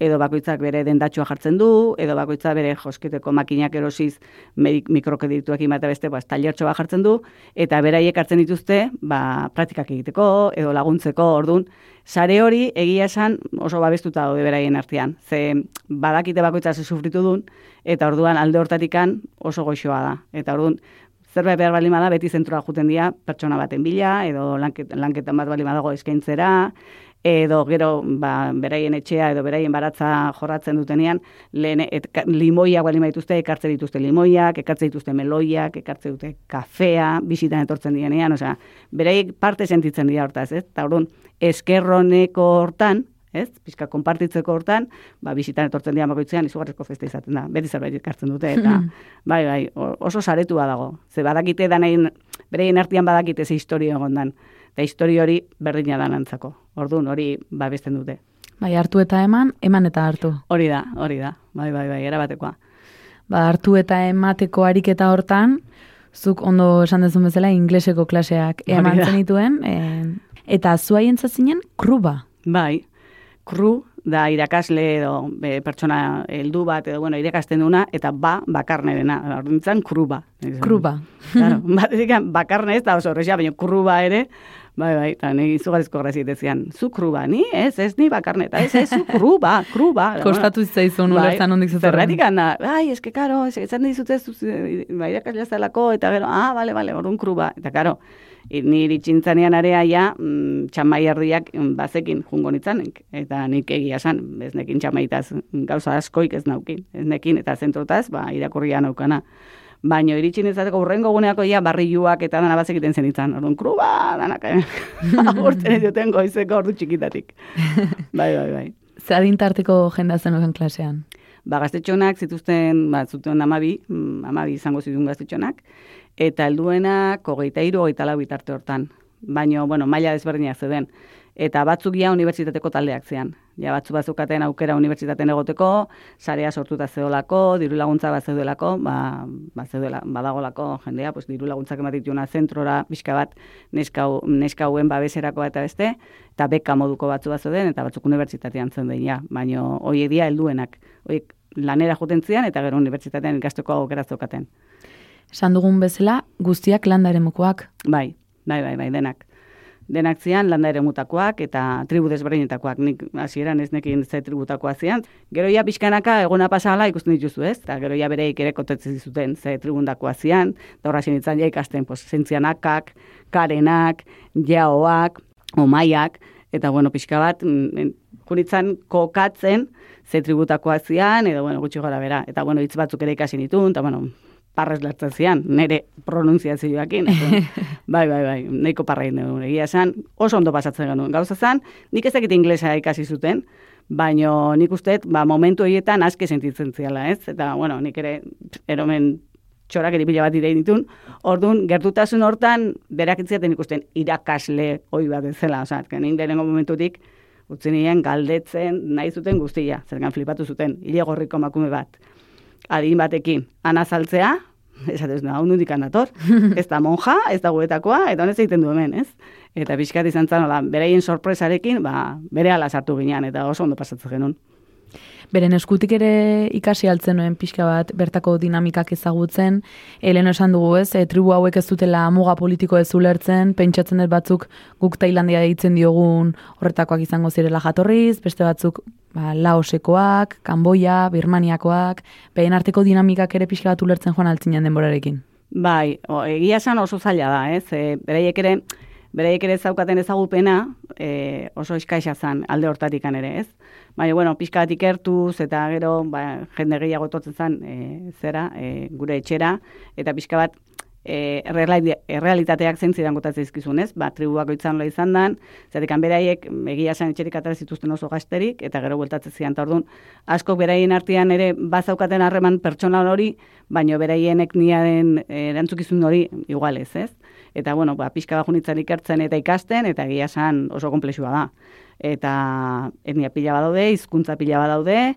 edo bakoitzak bere dendatxoa jartzen du, edo bakoitzak bere josketeko makinak erosiz mikrokedituak imate beste ba, tailertxoa jartzen du, eta beraiek hartzen dituzte ba, praktikak egiteko, edo laguntzeko, ordun sare hori egia esan oso babestuta daude beraien artean. Ze badakite bakoitza ze sufritu duen, eta orduan alde hortatikan oso goxoa da. Eta orduan, zerbait behar bali da, beti zentrua juten dira pertsona baten bila, edo lanketan bat bali dago eskaintzera, edo gero ba, beraien etxea edo beraien baratza jorratzen dutenean, lehen et, limoiak bali dituzte, ekartze dituzte limoiak, ekartze dituzte meloiak, ekartze dute kafea, bisitan etortzen dienean, osea, beraiek parte sentitzen dira hortaz, ez? Eta orduan, eskerroneko hortan, ez? Pizka konpartitzeko hortan, ba bisitan etortzen dira bakoitzean izugarrizko festa izaten da. Beti zerbait ekartzen dute eta bai bai, oso saretua dago. Ze badakite danein bereien artean badakite ze historia egondan. Eta historia hori berdina da nantzako. Orduan hori babesten dute.
Bai, hartu eta eman, eman eta hartu.
Hori da, hori da. Bai, bai, bai, erabatekoa.
Ba, hartu eta emateko ariketa hortan, zuk ondo esan dezun bezala ingleseko klaseak eman zenituen, e, eta zuaien zazinen kruba.
Bai, kru da irakasle edo be, pertsona heldu bat edo bueno, irakasten duna eta ba bakarnerena. Ordintzan kruba.
Kruba.
Claro, bakarne ez da oso horrexia, baina kruba ere Bai, bai, eta nire izugarrizko grazi dezian, zu kruba, ni? Ez, ez, ni bakarneta, ez, ez, zu kruba, kruba.
Kostatu zaizu bai, ulertzan hondik zetorren.
Zerratik handa, bai, eske, karo, ez, dizute, bai, irakasle zelako, eta gero, ah, bale, bale, orduan kruba. Eta, karo, niri txintzanean area ja, mm, txamai erdiak mm, bazekin jungo nitzanek. Eta nik egia esan, ez nekin txamaitaz gauza askoik ez naukin. Ez nekin, eta zentrotaz, ba, irakurria naukana baino iritsi nintzateko urrengo guneako ia barriuak eta dana bat egiten zen itzan. Orduan, kruba, danak, eh? urten eduten goizeko ordu txikitatik. bai, bai, bai.
Zadin tarteko jenda zen klasean?
Ba, gaztetxonak zituzten, ba, zuten amabi, mm, amabi izango zituen gaztetxonak, eta helduenak hogeita iru, hogeita lau bitarte hortan. Baino, bueno, maila desberdinak zeuden eta batzuk ja unibertsitateko taldeak zean. Ja, batzu bazukaten aukera unibertsitaten egoteko, sarea sortuta zeolako, diru laguntza bat zeudelako, ba, ba zeudela, badagolako jendea, pues, diru laguntzak ematituna zentrora, pixka bat, neska, neska hauen babeserako eta beste, eta beka moduko batzu bat zeuden, eta batzuk unibertsitatean zen ja. Baina, hoi edia helduenak, horiek lanera juten zian, eta gero unibertsitatean ikasteko aukera zeukaten.
Esan dugun bezala, guztiak landaren mukoak.
Bai, bai, bai, bai, denak denak zian landa ere mutakoak eta tribu desberdinetakoak. Nik hasieran ez nekin ze tributakoa zian. Gero ja pixkanaka egona pasala ikusten dituzu ez, eta gero ja bereik ere kotetzen zuten ze tribundakoa zian, eta horra sinitzen ja ikasten, pues, zentzianakak, karenak, jaoak, omaiak, eta bueno, pixka bat, mm, kunitzen kokatzen ze tributakoa zian, edo bueno, gutxi gora bera, eta bueno, hitz batzuk ere ikasi nitun, eta bueno, parrez lertzen zian, nire pronunziazioakin. bai, bai, bai, nahiko parra egia esan, oso ondo pasatzen genuen. Gauza zan, nik ez inglesa ikasi zuten, Baino nik usteet, ba, momentu horietan aske sentitzen ziala, ez? Eta, bueno, nik ere eromen txorak eripila bat ire ditun, orduan, gertutasun hortan, berak itziaten ikusten irakasle hoi bat ezela, oza, nik lehenengo momentutik, utzi nien galdetzen nahi zuten guztia, zergan flipatu zuten, hile gorriko makume bat. Adin batekin, anazaltzea, esatez, no, hau nundik anator, ez da monja, ez da guetakoa, eta honez egiten du hemen, ez? Eta pixkat izan zan, hola, bereien sorpresarekin, ba, bere ala sartu ginean, eta oso ondo pasatzen genuen.
Beren eskutik ere ikasi altzen nuen pixka bat bertako dinamikak ezagutzen. Eleno esan dugu ez, e, tribu hauek ez dutela muga politiko ez ulertzen, pentsatzen dut batzuk guk Tailandia deitzen diogun horretakoak izango zirela jatorriz, beste batzuk ba, Laosekoak, Kanboia, Birmaniakoak, behen arteko dinamikak ere pixka bat ulertzen joan altzinen denborarekin.
Bai, o, egia esan oso zaila da, ez? E, bereiek ere, bereiek ere zaukaten ezagupena, e, oso eskaixa zan alde hortatikan ere, ez? Baina, bueno, pixka bat ikertuz, eta gero, ba, jende gehiago etortzen zen, e, zera, e, gure etxera, eta pixka bat, e, errealitateak zein zidan gotatzen izkizun, ez? Ba, tribuak oitzan loa izan dan, zatik beraiek egia esan etxerik atara zituzten oso gazterik, eta gero bueltatzen zian, orduan, asko beraien artean ere bazaukaten harreman pertsonal hori, baino beraienek niaren erantzukizun hori igualez, ez? Eta, bueno, ba, pixka bajunitzan ikertzen eta ikasten, eta egia esan oso komplexua da eta etnia pila badaude, hizkuntza pila badaude,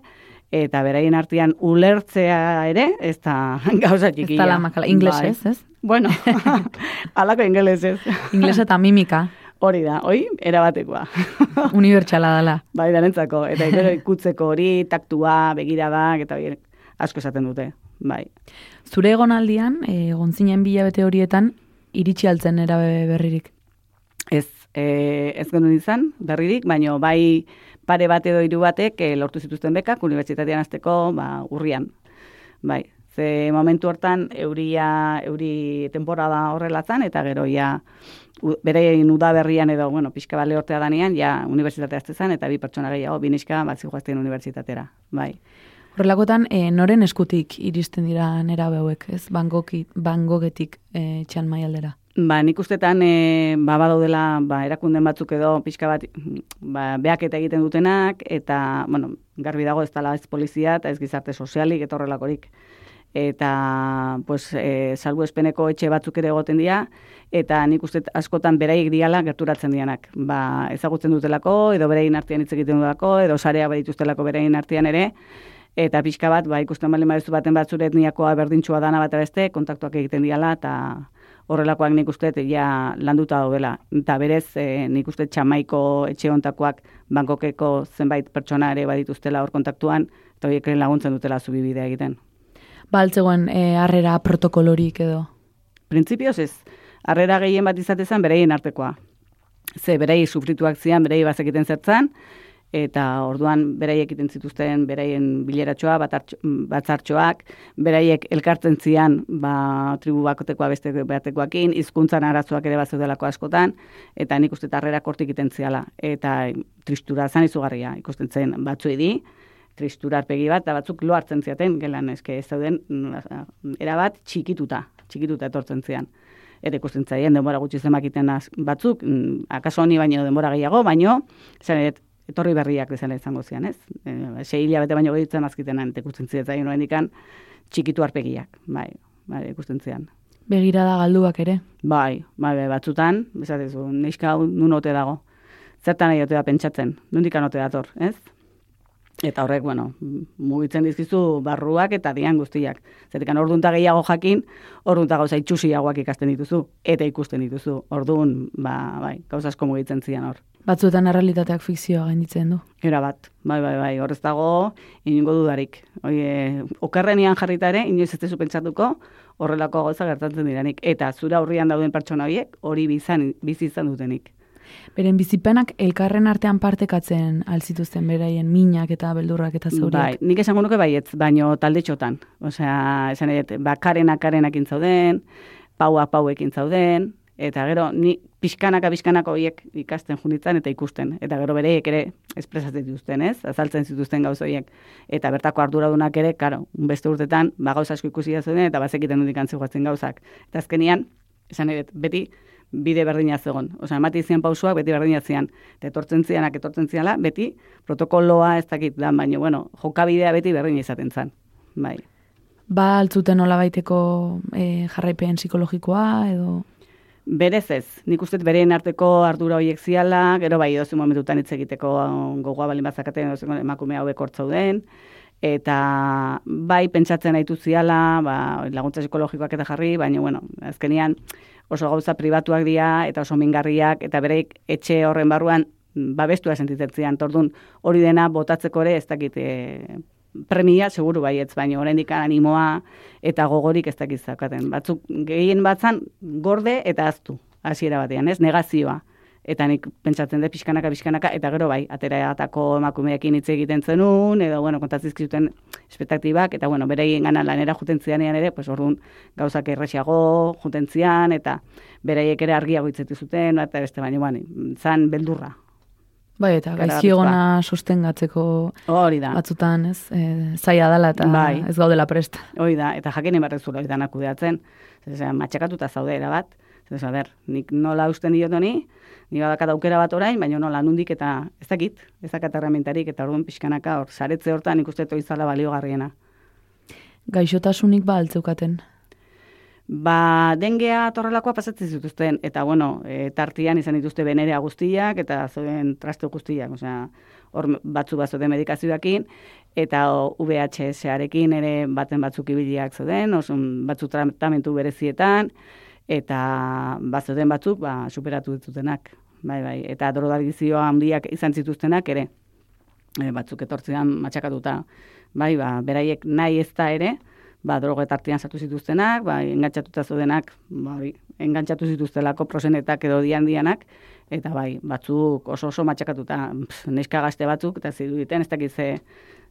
eta beraien artean ulertzea ere, ez da gauza txikia.
Ez da la makala, inglesez,
bai.
ez?
Bueno, alako inglesez.
Inglesa eta mimika.
Hori da, hoi, erabatekoa.
Unibertsala dela.
Bai, darentzako, eta gero ikutzeko hori, taktua, begiradak, eta hori asko esaten dute, bai.
Zure egonaldian, egon zinen bilabete horietan, iritsi altzen erabe berririk?
Ez, e, ez genuen izan, berririk, baino bai pare bat edo hiru batek e, lortu zituzten bekak, unibertsitatean azteko ba, urrian. Bai, ze momentu hortan euria, euri temporada horrela zan, eta gero ja berein udaberrian edo, bueno, pixka bale hortea danean, ja unibertsitatea zan, eta bi pertsona gehiago, biniska bat zijoazten unibertsitatera. Bai.
Horrelakotan, e, noren eskutik iristen dira nera beuek, ez? Bangogetik e, txan maialdera.
Ba, nik ustetan, e, ba, badaudela, ba, erakunden batzuk edo pixka bat, ba, beak eta egiten dutenak, eta, bueno, garbi dago ez tala ez polizia, eta ez gizarte sozialik, eta horrelakorik. Eta, pues, e, salbu espeneko etxe batzuk ere egoten dira, eta nik uste askotan beraiek diala gerturatzen dianak. Ba, ezagutzen dutelako, edo berein artean hitz egiten dutelako, edo sarea berituztelako berein artean ere, eta pixka bat, ba, ikusten bali maizu baten batzure etniakoa berdintxua dana bat beste, kontaktuak egiten diala, eta horrelakoak nik uste ja landuta daudela. Eta berez, e, nik uste txamaiko etxe hontakoak bankokeko zenbait pertsona ere badituztela hor kontaktuan, eta horiek laguntzen dutela zubibidea egiten.
Baltzegoen, e, harrera protokolorik edo?
Printzipioz ez, harrera gehien bat izatezan bereien artekoa. Ze berei sufrituak zian, berei bazekiten zertzan, eta orduan beraiek egiten zituzten beraien bileratxoa, batzartxoak, beraiek elkartzen zian ba, tribu bakotekoa beste batekoakin, hizkuntzan arazoak ere bat delako askotan, eta nik uste tarrera kortik egiten ziala. Eta tristura zan izugarria ikusten zen batzu di, tristura arpegi bat, eta batzuk lo hartzen ziaten, gelan eske ez zauden, mm, erabat txikituta, txikituta etortzen zian. Eta ikusten zaien, denbora gutxi zemakiten batzuk, mm, akaso honi baino denbora gehiago, baino, zan, etorri berriak bezala izango zian, ez? E, sei hilabete baino gehitzen azkitenan, ikusten ziren zain noen ikan, txikitu arpegiak, bai, bai, ikusten zian.
Begirada galduak ere?
Bai, bai, bai, batzutan, bezatezu, neska nun ote dago. Zertan nahi da pentsatzen, nundik anote dator, ez? Eta horrek, bueno, mugitzen dizkizu barruak eta dian guztiak. Zertikan ordunta gehiago jakin, ordunta gauza itxusiagoak ikasten dituzu, eta ikusten dituzu. Ordun, ba, bai, gauza asko mugitzen zian hor.
Batzuetan errealitateak fikzioa gainditzen du.
Era bat, bai, bai, bai, horrez dago, inungo dudarik. Oie, okerrenian jarrita ere, inoiz ez pentsatuko, horrelako gauza gertatzen diranik. Eta zura aurrian dauden pertsona horiek, hori bizan, bizi izan dutenik.
Beren bizipenak elkarren artean partekatzen alzituzten beraien minak eta beldurrak eta zauriak.
Bai, nik esango nuke baietz, baino talde txotan. Osea, esan edo, ba, karenak karenak intzauden, paua pauekin zauden, eta gero, ni pixkanaka pixkanaka horiek ikasten junditzen eta ikusten. Eta gero bereiek ere espresatzen dituzten, ez? Azaltzen zituzten gauz horiek. Eta bertako arduradunak ere, karo, beste urtetan, ba gauza asko ikusi da zuen, eta bazekiten hundik antzi gauzak. Eta azkenian, esan edo, beti, bide berdina zegon. Osa, emati zian pausuak beti berdina zian. Eta etortzen zianak, etortzen ziala, beti protokoloa ez dakit da, baina, bueno, jokabidea beti berdina izaten zan. Bai.
Ba, altzuten nola baiteko e, jarraipen psikologikoa, edo...
Berez ez, nik uste bereen arteko ardura horiek ziala, gero bai dozu momentutan hitz egiteko gogoa balin bazakaten, emakume hauek hortzauden, eta bai pentsatzen aitu ziala, ba, laguntza psikologikoak eta jarri, baina, bueno, azkenian oso gauza pribatuak dira, eta oso mingarriak, eta bereik etxe horren barruan babestua sentitzen zian, tordun hori dena botatzeko ere ez dakit e, premia, seguru baietz, baina oraindik animoa eta gogorik ez dakit zakaten. Batzuk gehien batzan gorde eta aztu, hasiera batean, ez? Negazioa eta nik pentsatzen dut pixkanaka, pixkanaka, eta gero bai, atako emakumeekin hitz egiten zenun, edo, bueno, kontatzizki zuten espetaktibak, eta, bueno, bere gana lanera juten zianean ere, pues, orduan, gauzak erresiago juten zian, eta bereiek ere argiago hitzetu zuten, eta beste baina, bueno, zan beldurra.
Bai, eta gaiziogona sustengatzeko
hori da.
batzutan, ez, e, zaila dela eta bai. ez gaudela presta.
Hori da, eta jakin ibarrezula hori da nakudeatzen, matxakatuta zaudera bat, ez, a ber, nik nola usten diotoni, ni badakat aukera bat orain, baina nola nundik eta ez dakit, ez dakat erramentarik eta orduan pixkanaka hor, saretze hortan ikuste toizala baliogarriena.
Gaixotasunik ba altzeukaten?
Ba, dengea torrelakoa pasatzen zituzten, eta bueno, e, tartian izan dituzte benerea guztiak, eta zoen traste guztiak, osea, hor batzu bazote medikazioakin, eta VHS-arekin ere baten batzuk ibiliak zoden, oso batzu tratamentu berezietan, eta bazoten batzuk ba, superatu ditutenak. Bai, bai. Eta drogadizioa handiak izan zituztenak ere, e, batzuk etortzean matxakatuta. Bai, ba, beraiek nahi ez da ere, ba, drogetartian sartu zituztenak, ba, engantzatuta zudenak, ba, engantzatu zituztelako prosenetak edo dian dianak, eta bai, batzuk oso oso matxakatuta, neska gazte batzuk, eta zidu diten, ez dakiz ze,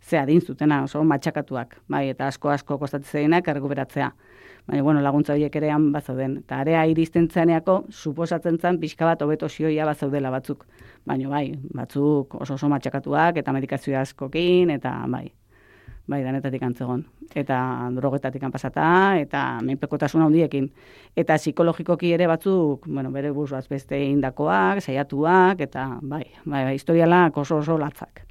ze adin zutena, oso matxakatuak, bai, eta asko asko kostatzen zeinak errekuperatzea baina bueno, laguntza horiek ere han bazauden. Eta area iristen zaneako, suposatzen zen, pixka bat hobeto sioia bazaudela batzuk. Baina bai, batzuk oso oso matxakatuak, eta medikazioa askokin, eta bai, bai, danetatik antzegon. Eta drogetatik pasata, eta menpekotasun handiekin. Eta psikologikoki ere batzuk, bueno, bere bus beste indakoak, saiatuak, eta bai, bai, bai historialak oso oso latzak.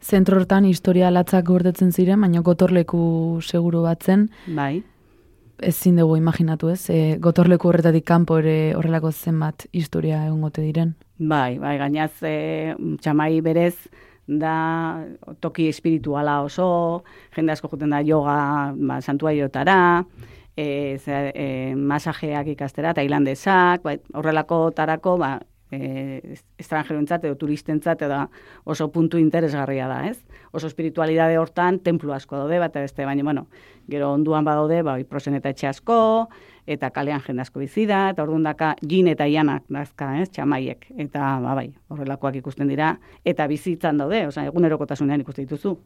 Zentro hortan historia latzak gordetzen ziren, baina gotorleku seguru batzen.
Bai
ezin dugu imaginatu ez, e, gotorleku horretatik kanpo ere horrelako zenbat historia egongote diren.
Bai, bai, gainaz e, txamai berez da toki espirituala oso, jende asko juten da yoga ba, santua jotara, e, e, masajeak ikastera, tailandesak, bai, horrelako tarako, ba, e, estranjeroentzat edo turistentzat edo oso puntu interesgarria da, ez? Oso espiritualidade hortan templu asko daude bat beste, baina bueno, gero onduan badaude, bai prosen eta etxe asko eta kalean jende asko bizi da eta ordun daka jin eta ianak dazka, ez? Txamaiek eta ba bai, horrelakoak ikusten dira eta bizitzan daude, osea egunerokotasunean ikuste dituzu.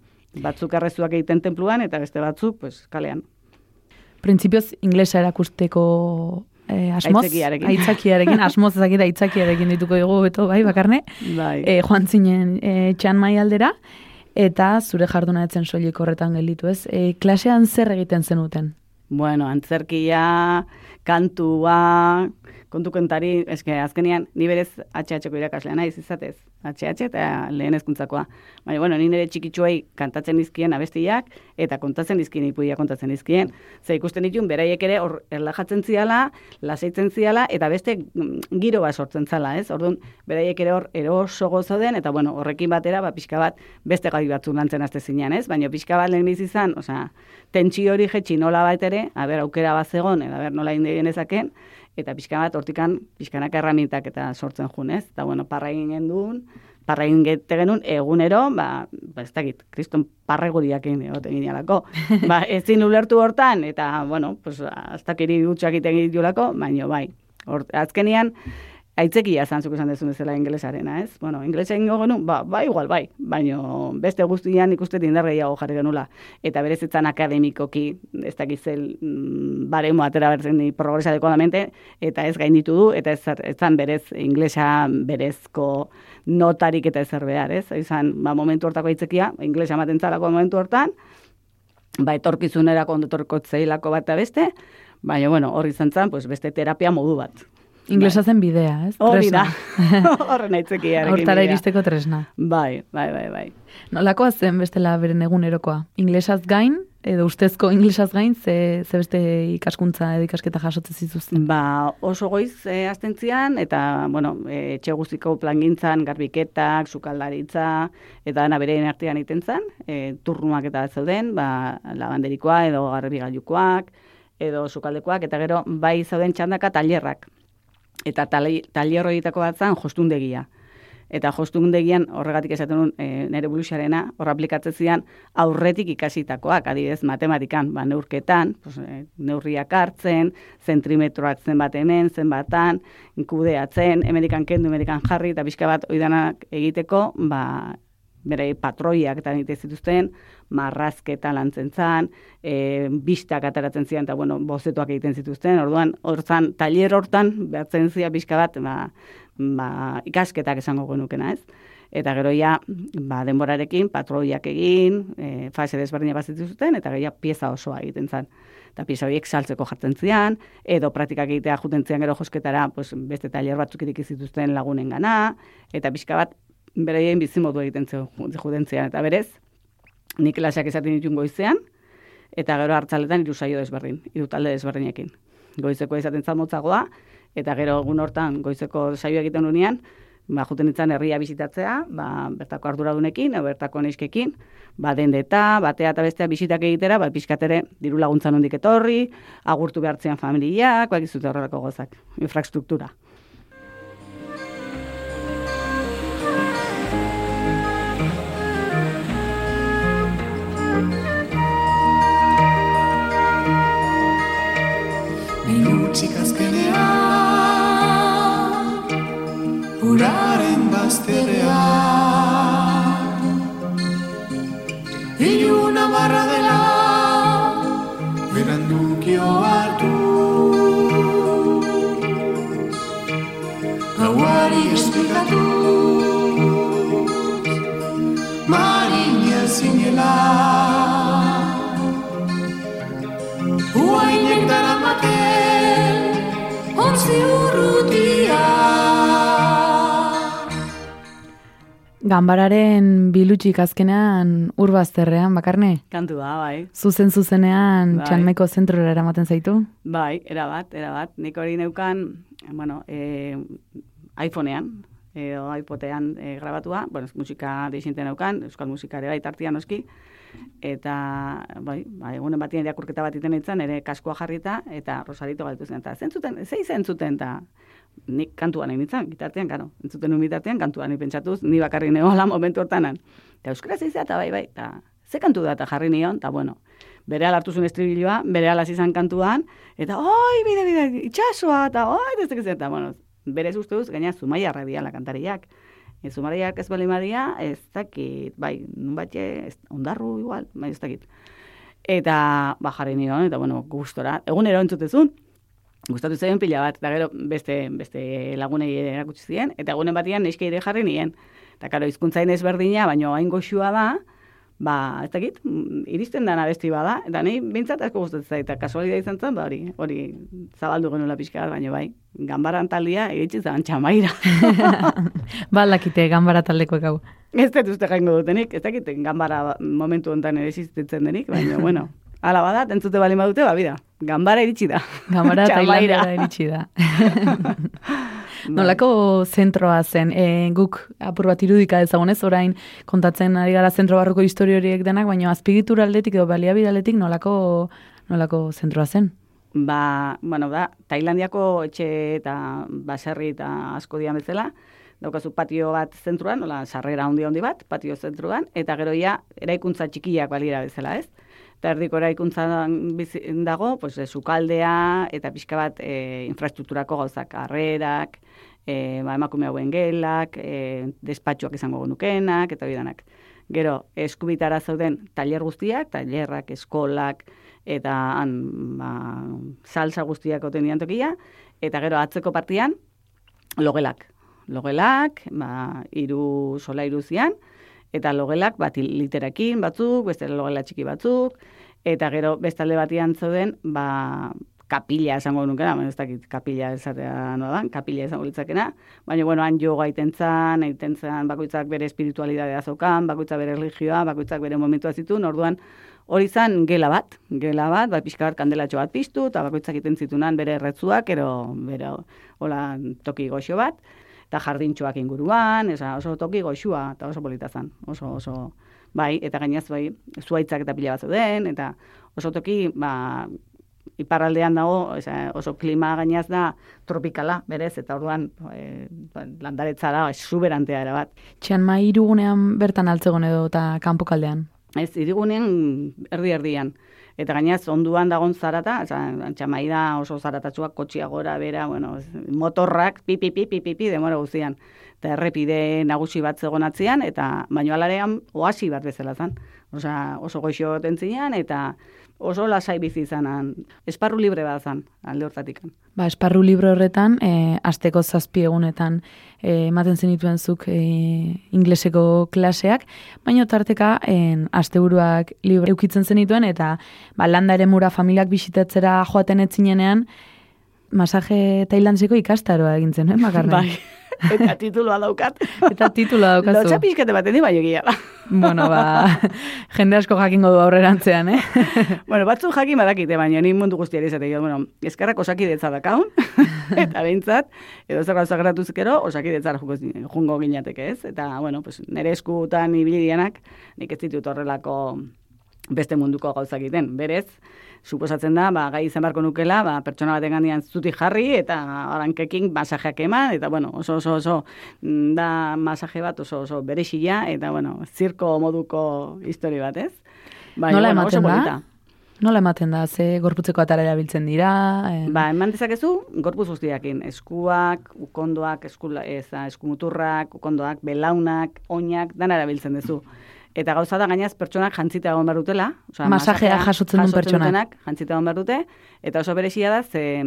Batzuk arrezuak egiten templuan eta beste batzuk pues kalean.
Printzipioz inglesa erakusteko eh, asmoz,
aitzakiarekin,
aitzakiarekin asmoz ezakita aitzakiarekin dituko dugu beto, bai, bakarne,
bai.
Eh, joan zinen eh, txan mai aldera, eta zure jarduna etzen soilik horretan gelditu ez. Eh, klasean zer egiten zenuten?
Bueno, antzerkia, kantua, kontu kontari, eske azkenian, ni berez HH-ko irakaslea naiz izatez. HH eta lehen ezkuntzakoa. Baina, bueno, ni nire txikitsuei kantatzen dizkien abestiak, eta kontatzen dizkien ipuia kontatzen dizkien. Ze ikusten ditun, beraiek ere hor erlajatzen ziala, lasaitzen ziala, eta beste mm, giro bat sortzen zala, ez? Orduan, beraiek ere hor eroso gozo den, eta bueno, horrekin batera, ba, pixka bat, beste gai batzuk lantzen azte zinean, ez? Baina pixka bat lehen izan, osea, tentsi hori jetxi nola bat ere, aber, aukera bat zegoen, eta aber, nola indegin ezaken, eta pixka bat hortikan pixkanak erramintak eta sortzen junez. Eta bueno, parra egin gendun, parra egin genuen egunero, ba, ba ez dakit, kriston parra eguriak egin egoten ginealako. ba, ezin ulertu hortan, eta bueno, pues, hasta kiri gutxak egiten baino bai. Hor, azkenian, aitzekia zan zuk esan dezu bezala inglesarena, ez? Bueno, inglesa ingo genu, ba, ba, igual, bai, baino beste guztian ikuste indar gehiago jarri genula. Eta berez etzan akademikoki, ez dakiz zel, mm, baremo atera berzen ni progresa adekodamente, eta ez gainditu du, eta ez etzan berez inglesa berezko notarik eta ezer behar, ez? Izan, ba, momentu hortako aitzekia, inglesa ematen zalako momentu hortan, ba, etorkizunerako ondotorko zeilako bat beste, baina, bueno, hori izan zan, pues, beste terapia modu bat
Inglesa zen bidea, ez?
Hori da. Horren aitzeki arekin
Hortara iristeko tresna.
Bai, bai, bai, bai.
Nolakoa zen bestela beren egunerokoa? Inglesaz gain, edo ustezko inglesaz gain, ze, ze beste ikaskuntza edo ikasketa jasotzen zituzten?
Ba, oso goiz e, astentzian, eta, bueno, e, etxe guztiko plangintzan, garbiketak, sukaldaritza, eta dana beren artean egiten zen, e, turnuak eta zeuden, ba, labanderikoa edo garbigailukoak, edo sukaldekoak, eta gero bai zeuden txandaka tailerrak. Eta tali- tailer horietako bat zen jostundegia. Eta jostundegian horregatik esaten nuen e, nire buluxarena, hor aplikatzen zidan aurretik ikasitakoak, adibidez matematikan, ba, neurketan, pues, e, neurriak hartzen, zentrimetroak zenbat hemen, zenbatan, kudeatzen, emerikan kendu, emerikan jarri, eta pixka bat oidanak egiteko, ba, bere patroiak eta egiten zituzten, marrazketa lantzen zan, e, bistak ataratzen zian, eta bueno, bozetoak egiten zituzten, orduan, hortzan, tailer hortan, behatzen zia pixka bat, ba, ba, ikasketak esango genukena, ez? Eta gero ja, ba, denborarekin, patroiak egin, e, fase desberdina bat zituzten, eta gero ja, pieza osoa egiten zan. Eta pieza horiek saltzeko jartzen zian, edo praktikak egitea juten zian gero josketara, pues, beste tailer batzuk iriki zituzten lagunen gana, eta pixka bat, beraien bizimodu egiten juten zian, eta berez, nik klaseak esaten ditun goizean, eta gero hartzaletan hiru saio desberdin, hiru talde desberdinekin. Goizeko izaten zan motzagoa, eta gero egun hortan goizeko saio egiten unean, ba, juten nintzen herria bizitatzea, ba, bertako arduradunekin, bertako neiskekin, ba, dendeta, batea eta bestea bisitak egitera, ba, pixkatere diru laguntza nondik etorri, agurtu behartzean familiak, bak izute horrelako gozak, infrastruktura.
Ganbararen bilutxik azkenean urbazterrean, bakarne?
Kantu da, bai.
Zuzen zuzenean
Bai.
txanmeko zentrora eramaten zaitu?
Bai, erabat, erabat. Nik hori neukan, bueno, e, iPhonean, edo iPotean e, grabatua, bueno, musika deixinte neukan, euskal musika ere bai tartian noski, eta, bai, bai, egunen batien irakurketa bat iten nintzen, ere kaskoa jarrita, eta Rosarito galtu zen, eta zentzuten, zei zentzuten, eta nik kantuan egin nintzen, gitartean, karo, entzuten un bitartean, kantuan nik pentsatuz, ni bakarrik negoela momentu hortanan. Eta euskaraz izan, eta bai, bai, eta ze kantu da, eta jarri nion, eta bueno, bere hartu zuen estribilloa, bere hasi izan kantuan, eta oi, bide, bide, itxasoa, eta oi, ez eta bueno, berez uste duz, gaina zumaiarra diala kantariak. E, zumaiarrak ez bali madia, ez dakit, bai, nun batxe, ondarru igual, bai, ez dakit. Eta, ba, jarri nion, eta bueno, gustora, egunero entzutezun, gustatu zaien pila bat, eta gero beste, beste lagunei erakutsi ziren, eta egunen batian neske ere jarri nien. Eta karo, hizkuntzain ezberdina, baino hain goxua da, ba, ez dakit, iristen dana besti bada, eta nahi bintzat asko gustatzen zait, eta kasualidad izan zen, ba, hori, hori zabaldu genuela pixka bat, baino bai, ganbaran taldia egitzi zen txamaira.
Balakite ganbara taldekoek hau.
ez dut uste jaingo dutenik, ez dakit ganbara momentu honetan ere existitzen denik, baina, bueno, ala bada, entzute bali badute, ba, bida, ganbara iritsi da. Txamaira.
Tailandera iritsi da. Nolako zentroa zen, e, guk apur bat irudika ezagunez, orain kontatzen ari gara zentro barruko historio horiek denak, baina azpigitura aldetik edo baliabide aldetik nolako, nolako zentroa zen.
Ba, bueno, da, Tailandiako etxe eta baserri eta asko dian bezala, daukazu patio bat zentruan, nola sarrera handi handi bat, patio zentruan, eta gero ja, eraikuntza txikiak balira bezala, ez? Erdiko eraikuntza bizi- dago, pues, sukaldea eta pixka bat e, infrastrukturako gauzak, harrerak, e, ba, emakume hauen gelak, e, despatxoak izango genukenak, eta bidanak. Gero, eskubitara zauden tailer guztiak, tailerrak, eskolak, eta han, ba, salsa guztiak oten tokia, eta gero atzeko partian, logelak. Logelak, ba, iru sola iruzian, eta logelak bat literakin batzuk, beste logela txiki batzuk, eta gero bestalde batian zauden, ba, kapila esango nukena, baina ez dakit kapila esatea noa da, kapila esango litzakena, baina bueno, han yoga egiten zan, egiten zan, bakoitzak bere espiritualidadea zaukan, bakoitzak bere religioa, bakoitzak bere momentua zituen, orduan hori zan gela bat, gela bat, bai pixka bat kandelatxo bat piztu, eta bakoitzak egiten zitunan bere erretzuak, ero, bere, hola, toki goxo bat, eta jardintxoak inguruan, esa, oso toki goxua, eta oso polita zan, oso, oso, bai, eta gainaz, bai, zuaitzak eta pila bat zeuden, eta oso toki, ba, iparraldean dago, esa, oso klima gainaz da tropikala, berez, eta orduan e, landaretza da, exuberantea era bat.
Txan ma irugunean bertan altzegon edo eta kanpokaldean?
Ez, irigunean erdi erdian. Eta gainaz, onduan dagon zarata, txamai da oso zaratatxuak kotxia gora, bera, bueno, motorrak, pipi, pipi, pipi, demora guztian. Eta errepide nagusi bat zegoen atzian, eta baino alarean oasi bat bezala zan. Osa, oso goxo tentzinean, eta oso lasai bizi izanan. Esparru libre bat zan, alde hortatik.
Ba, esparru libre horretan, e, azteko zazpi egunetan e, ematen zenituen zuk e, ingleseko klaseak, baina tarteka en, asteburuak libre eukitzen zenituen, eta ba, landa ere mura familiak bisitatzera joaten etzinenean, masaje tailantzeko ikastaroa egintzen, eh, makarren?
Bai eta tituloa daukat.
Eta tituloa daukazu.
Lotxa pixkete bat endi, bai egia da.
bueno, ba, jende asko jakingo du aurrerantzean, eh?
bueno, batzu jakin badakite, baina ni mundu guztiari izate, bueno, eskarrak osakidetza dakaun, eta behintzat, edo zer gauza geratu zikero, osakidetzara jungo ginateke ez, eta, bueno, pues, nire eskutan ibilidianak, nik ez ditut horrelako beste munduko gauza egiten, berez, suposatzen da, ba, gai izan barko nukela, ba, pertsona baten gandian zuti jarri, eta orankekin masajeak eman, eta bueno, oso, oso, oso, mm, da masaje bat oso, oso berexila, eta bueno, zirko moduko histori bat, ez?
Bai, Nola bueno, ematen da? Nola ematen da, ze gorputzeko atara erabiltzen dira?
Eh? Ba, eman dezakezu, gorpuz guztiakin, eskuak, ukondoak, eskula, ez, eskumuturrak, ukondoak, belaunak, oinak, dan erabiltzen duzu. Eta gauza da gainaz pertsonak jantzita egon behar dutela.
Osea, masajea jasotzen duen pertsonak.
Jantzita egon behar dute. Eta oso berezia da, ze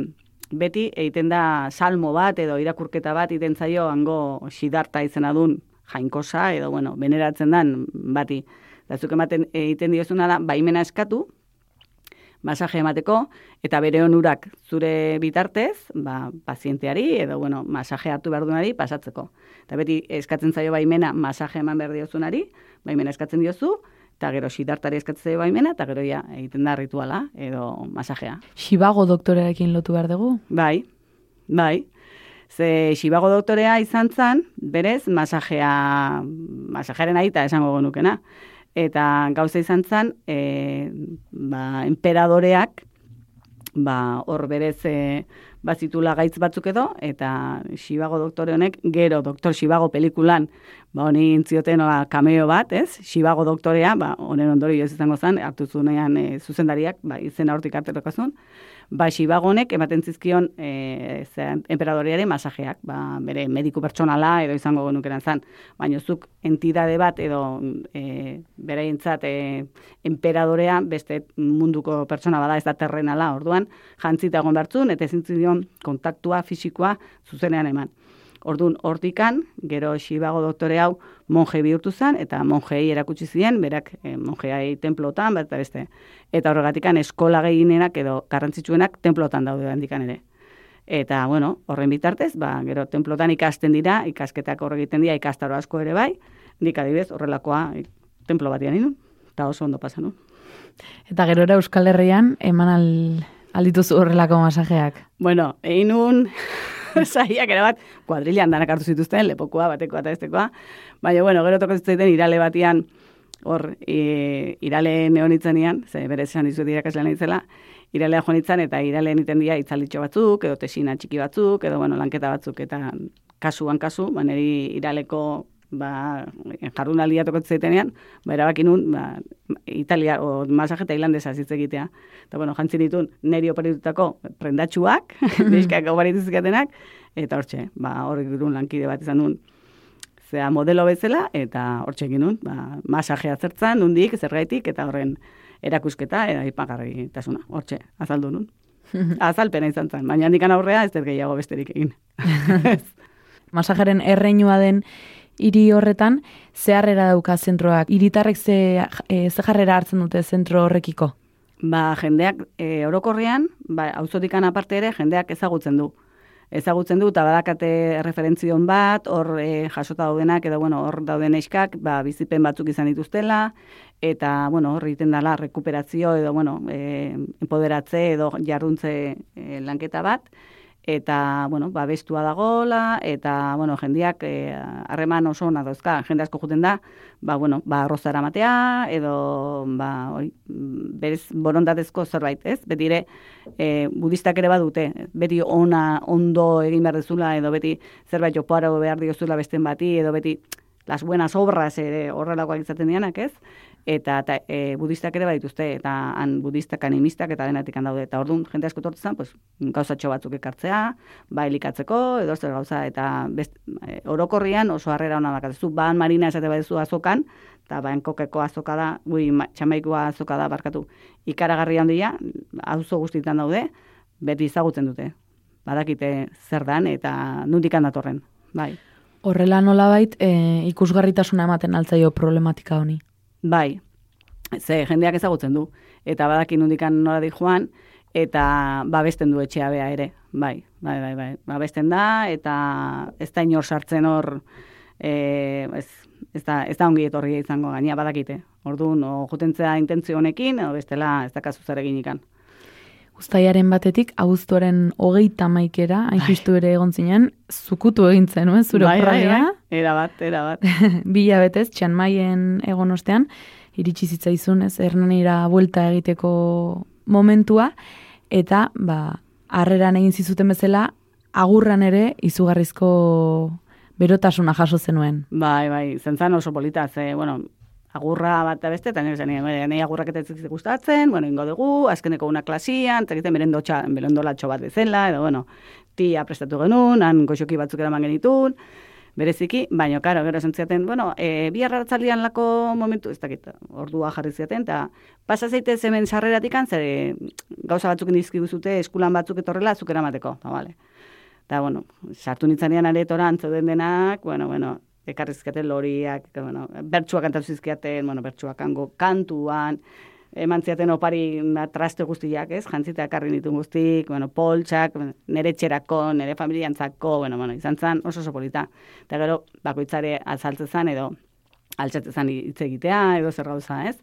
beti egiten da salmo bat edo irakurketa bat egiten zaio hango sidarta izena dun jainkosa edo, bueno, beneratzen dan bati. Eta zuk ematen egiten diozuna da, baimena eskatu, masaje emateko, eta bere onurak zure bitartez, ba, pazienteari, edo, bueno, masaje hartu behar duenari pasatzeko. Eta beti eskatzen zaio baimena masaje eman behar diozunari, baimena eskatzen diozu, eta gero sidartari eskatzen zaio baimena, eta gero ja egiten da rituala, edo masajea.
Xibago doktorearekin lotu behar dugu?
Bai, bai. Ze xibago doktorea izan zan, berez, masajea, masajearen aita esango gonukena eta gauza izan zen, e, ba, emperadoreak, ba, hor berez e, bazitula gaitz batzuk edo, eta Xibago doktore honek, gero doktor Xibago pelikulan, ba, honi intzioten oa, kameo bat, ez? Xibago doktorea, ba, honen ondori ez izango zen, hartu zunean e, zuzendariak, ba, izena hortik arterokazun, ba, xibagonek ematen zizkion e, emperadorearen masajeak, ba, bere mediku pertsonala edo izango genukeran zan. Baina zuk entidade bat edo e, bere intzat e, emperadorea beste munduko pertsona bada ez da terrenala, orduan jantzita egon bertzun, eta ezin kontaktua fisikoa zuzenean eman. Ordun hortikan, gero xibago doktore hau monje bihurtu zen, eta monjei erakutsi ziren, berak e, monjeai templotan, bat beste. Eta horregatikan eskola gehienenak edo garrantzitsuenak templotan daude handikan ere. Eta, bueno, horren bitartez, ba, gero templotan ikasten dira, ikasketak horre egiten dira, ikastaro asko ere bai, nik adibez, horrelakoa templo batian inun, eta oso ondo pasan,
Eta gero era Euskal Herrian, eman al, aldituzu horrelako masajeak?
Bueno, egin saiak bat, kuadrilan danak hartu zituzten, lepokoa, batekoa eta estekoa. Baina, bueno, gero toko zitzaiten irale batian, hor, e, irale neonitzenian, ze bere esan dizu irakaslean itzela, iralea joan eta irale iten dira itzalitxo batzuk, edo tesina txiki batzuk, edo, bueno, lanketa batzuk, eta kasuan kasu, baneri iraleko ba, jarrun alia tokotzetenean, ba, erabakin nun, ba, Italia, o masaje tailandesa zitze egitea. Eta, bueno, jantzin ditun, neri operitutako prendatxuak, bizkak operituzikatenak, eta hortxe, ba, horrek durun lankide bat izan nun, zea modelo bezala, eta hortxe egin nun, ba, masajea zertzan, nundik, zergaitik, eta horren erakusketa, eta ipagarri tasuna, hortxe, azaldu nun. Azalpena izan zen, baina handikan aurrea ez dut gehiago besterik egin.
Masajaren erreinua den hiri horretan zeharrera dauka zentroak. Hiritarrek ze, e, ze jarrera hartzen dute zentro horrekiko?
Ba, jendeak e, orokorrean, ba, auzotikan aparte ere, jendeak ezagutzen du. Ezagutzen du, eta badakate referentzion bat, hor e, jasota daudenak, edo bueno, hor dauden eskak, ba, bizipen batzuk izan dituztela, eta, bueno, hor egiten dela rekuperazio, edo, bueno, e, empoderatze, edo jarduntze e, lanketa bat, eta, bueno, ba, bestua dagola, eta, bueno, jendiak eh, harreman oso ona dauzka, jende asko juten da, ba, bueno, ba, arrozara matea, edo, ba, oi, berez, borondatezko zerbait, ez? Beti ere, e, budistak ere badute, beti ona, ondo egin behar dezula, edo beti zerbait jopoaro behar diozula besten bati, edo beti las buenas obras ere horrelakoak izaten dianak, ez? Eta, eta e, budistak ere badituzte, eta han budistak animistak eta denatik daude. Eta orduan, jende asko tortzen, pues, gauzatxo batzuk ekartzea, ba, elikatzeko, edo zer gauza, eta best, e, orokorrian oso harrera hona bakatezu, ban marina esate badezu azokan, eta ba, enkokeko azoka da, gui, txamaikoa azoka da, barkatu, ikaragarri handia, auzo guztietan daude, beti izagutzen dute. Badakite zer dan, eta nundikan datorren, bai.
Horrela nolabait, e, ikusgarritasuna ematen altzaio problematika honi.
Bai, ze jendeak ezagutzen du. Eta badakin nundikan nora di joan, eta babesten du etxea bea ere. Bai, bai, bai, bai. Babesten da, eta ez da inor sartzen hor, e, ez, ez, da, ez da ongi etorri izango gaina badakite. Orduan, o jutentzea intentzio honekin, o bestela ez da kasu zaregin ikan.
Uztaiaren batetik, abuztuaren hogeita maikera, hain bai. ere egon zinen, zukutu egin zen, eh, zure bai, bai, bai,
Era bat, era bat.
Bila betez, txan maien egon ostean, iritsi zitzaizun, ez, hernanira buelta egiteko momentua, eta, ba, harreran egin zizuten bezala, agurran ere, izugarrizko berotasuna jaso zenuen.
Bai, bai, zentzan oso polita, ze, bueno, agurra bat da beste, eta nire zen, nire agurrak eta ez gustatzen, bueno, ingo dugu, azkeneko una klasian, eta egiten merendo, txa, merendo latxo bat bezala, edo, bueno, tia prestatu genuen, han goxoki batzuk eraman genitun, bereziki, baina, karo, gero esan bueno, e, bi arratzaldian lako momentu, ez dakit, ordua jarri ziaten, eta pasa zeite hemen sarreratik zer gauza batzuk indizki guzute, eskulan batzuk etorrela, zuk eramateko, eta, bale. Eta, bueno, sartu nintzanean aretoran, antzo den denak, bueno, bueno, ekarrizketen loriak, bueno, bertsuak kantatu bueno, bertsuak kango kantuan, eman ziaten opari traste guztiak, ez? Jantzita ekarri nitu guztik, bueno, poltsak, nere txerako, nere familiantzako, bueno, bueno, izan zen oso oso polita. Eta gero, bakoitzare azaltze zen edo altxatze zen hitz egitea, edo zer gauza, ez?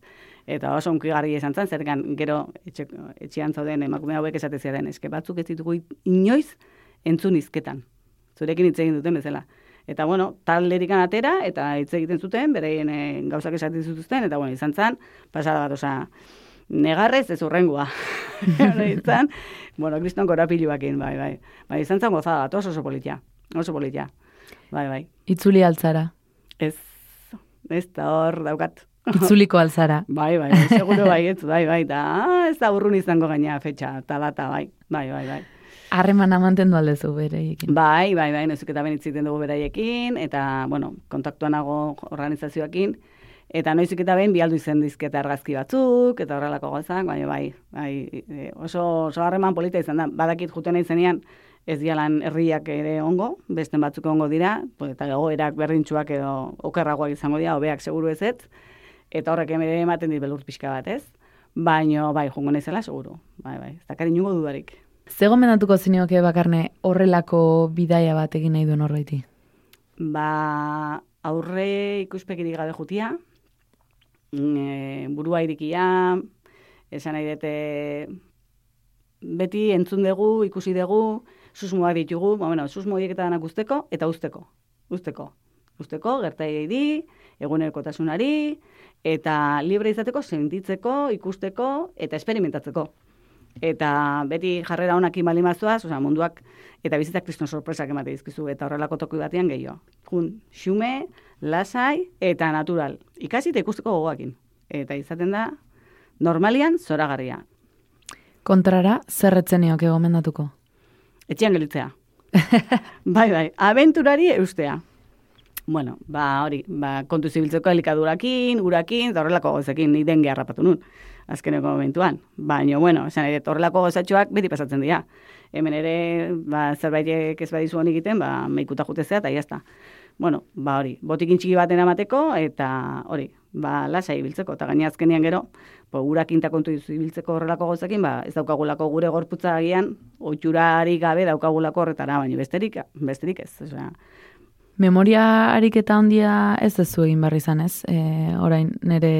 Eta oso unkigarri izan zen, zer gero etxe, etxean zauden emakume hauek esate ziaten, eske batzuk ez ditugu inoiz entzun izketan. Zurekin hitz egin duten bezala. Eta, bueno, talderik atera, eta hitz egiten zuten, bereien e, gauzak esaten zuten, eta, bueno, izan zen, pasada bat, oza, negarrez ez urrengua. izan, bueno, kriston korapiluakin, bai, bai. Bai, izan zen gozada bat, oso oso politia. Oso politia. Bai, bai.
Itzuli altzara.
Ez, ez da hor daukat.
Itzuliko altzara.
bai, bai, seguro bai, ez, bai, bai, da, ez da urrun izango gaina fetxa, talata, bai, bai, bai, bai.
Harremana mantendu aldezu bereiekin.
Bai, bai, bai, nezik eta benitziten dugu beraiekin, eta, bueno, kontaktuan nago organizazioakin, eta noizik eta behin bialdu izen dizketa argazki batzuk, eta horrelako gozak, bai, bai, bai, e, oso, oso harreman polita izan da, badakit juten izenean, ez dialan herriak ere ongo, besten batzuk ongo dira, eta erak berdintxuak edo okerragoak izango dira, hobeak seguru ez ez, eta horrek emere ematen dit belur pixka bat ez, baino, bai, jongo nezela, seguru, bai, bai, ez dakar inungo dudarik.
Zego mendatuko zinioke bakarne horrelako bidaia bat egin nahi duen horreiti?
Ba, aurre ikuspekirik gabe jutia, e, burua irikia, esan nahi dute beti entzun dugu, ikusi dugu, susmoak ditugu, ba, bueno, susmo eta usteko, eta usteko, usteko, usteko, gertai di, egunerko tasunari, eta libre izateko, sentitzeko, ikusteko, eta esperimentatzeko eta beti jarrera honak imali mazuaz, oza, munduak eta bizitzak kriston sorpresak emate dizkizu, eta horrelako toki batean gehiago. Jun, xume, lasai eta natural. Ikasi eta ikusteko gogoakin. Eta izaten da, normalian zoragarria.
Kontrara, zerretzen gomendatuko?
Etxean gelitzea. bai, bai, aventurari eustea. Bueno, ba, hori, ba, kontu zibiltzeko helikadurakin, urakin, eta horrelako gozekin, ni den geharrapatu nun azkeneko momentuan. Baina, bueno, esan ere, torrelako gozatxoak beti pasatzen dira. Hemen ere, ba, zerbait ez badizu honi egiten, ba, meikuta jutezea, eta jazta. Bueno, ba hori, botikin txiki baten amateko, eta hori, ba, lasai ibiltzeko, eta gaina azkenean gero, ba, urak kontu ibiltzeko horrelako gozakin, ba, ez daukagulako gure gorputza agian, oitxurari gabe daukagulako horretara, baina besterik, besterik ez, osea,
Memoria ariketa handia ez ez zu egin barri izan ez? E, orain nire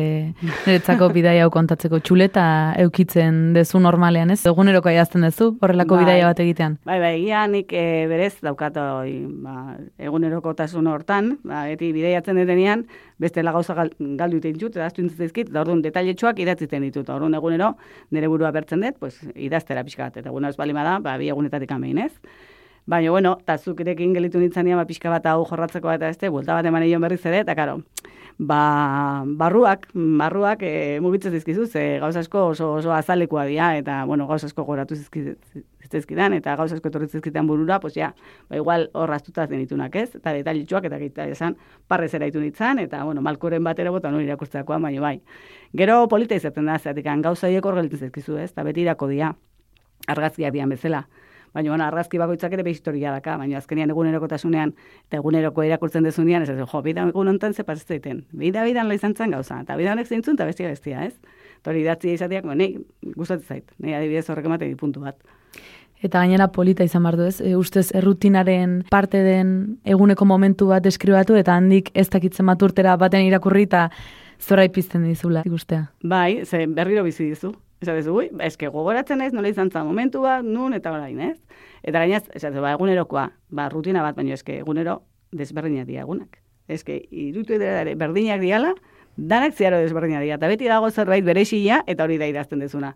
niretzako bidaia hau kontatzeko txuleta eukitzen dezu normalean ez? Eguneroko aiazten dezu horrelako
Bai.
bidaia bat egitean.
Bai, bai, egia nik e, berez daukat oi, ba, egunerokotasun hortan, ba, eti bideiatzen detenean, beste gauza gal, galdu iten dut, eta aztu da orduan detailetxoak idatziten ditut, orduan egunero nire burua bertzen dut, pues, idaztera pixka bat, eta egunero ez bali bada, ba, bi egunetatik amein ez. Baina, bueno, eta zukirekin gelitu nintzen ba, pixka bat hau jorratzeko eta este, buelta bat eman egin berriz ere, eta karo, ba, barruak, barruak e, mugitzen dizkizu, ze gauz asko oso, oso azalekoa dira, eta, bueno, gauz asko goratu zizkidan, eta gauz asko etorri zizkidan burura, pues ja, ba, igual hor astuta zenitunak ez, eta detalitxuak, eta gaita esan, parrez eraitu nintzen, eta, bueno, malkoren batera bota nori irakurtzeakoa, baina bai. Gero polita izaten da, zeatik, gauza hor gelitzen zizkizu ez, eta beti irako dia, argazkiak dian bezala. Baina, bueno, argazki bakoitzak ere historia daka, baina azkenean egunerokotasunean eta eguneroko irakurtzen dezunean, ez jo, bidan egun honetan ze zaiten. Bida bidan lo izan zen gauza, eta bida honek zeintzun, eta bestia bestia, ez? Eta hori idatzi izateak, nei, gustatzen zait, nei adibidez horrek ematen puntu bat.
Eta gainera polita izan bardu ez, e, ustez errutinaren parte den eguneko momentu bat deskribatu, eta handik ez dakitzen maturtera baten irakurri, eta zora ipizten dizula ikustea.
Bai, ze berriro bizi dizu. Esa dezu, ui, ba, eske gogoratzen naiz nola izan zen momentu bat, nun eta orain, ez? Eta gainaz, esatzen, ba, egunerokoa, ba, rutina bat, baina eske egunero desberdinak dira egunak. Eske, irutu ere berdinak diala, danak ziaro desberdinak dira. Eta beti dago zerbait berexia, eta hori da idazten dezuna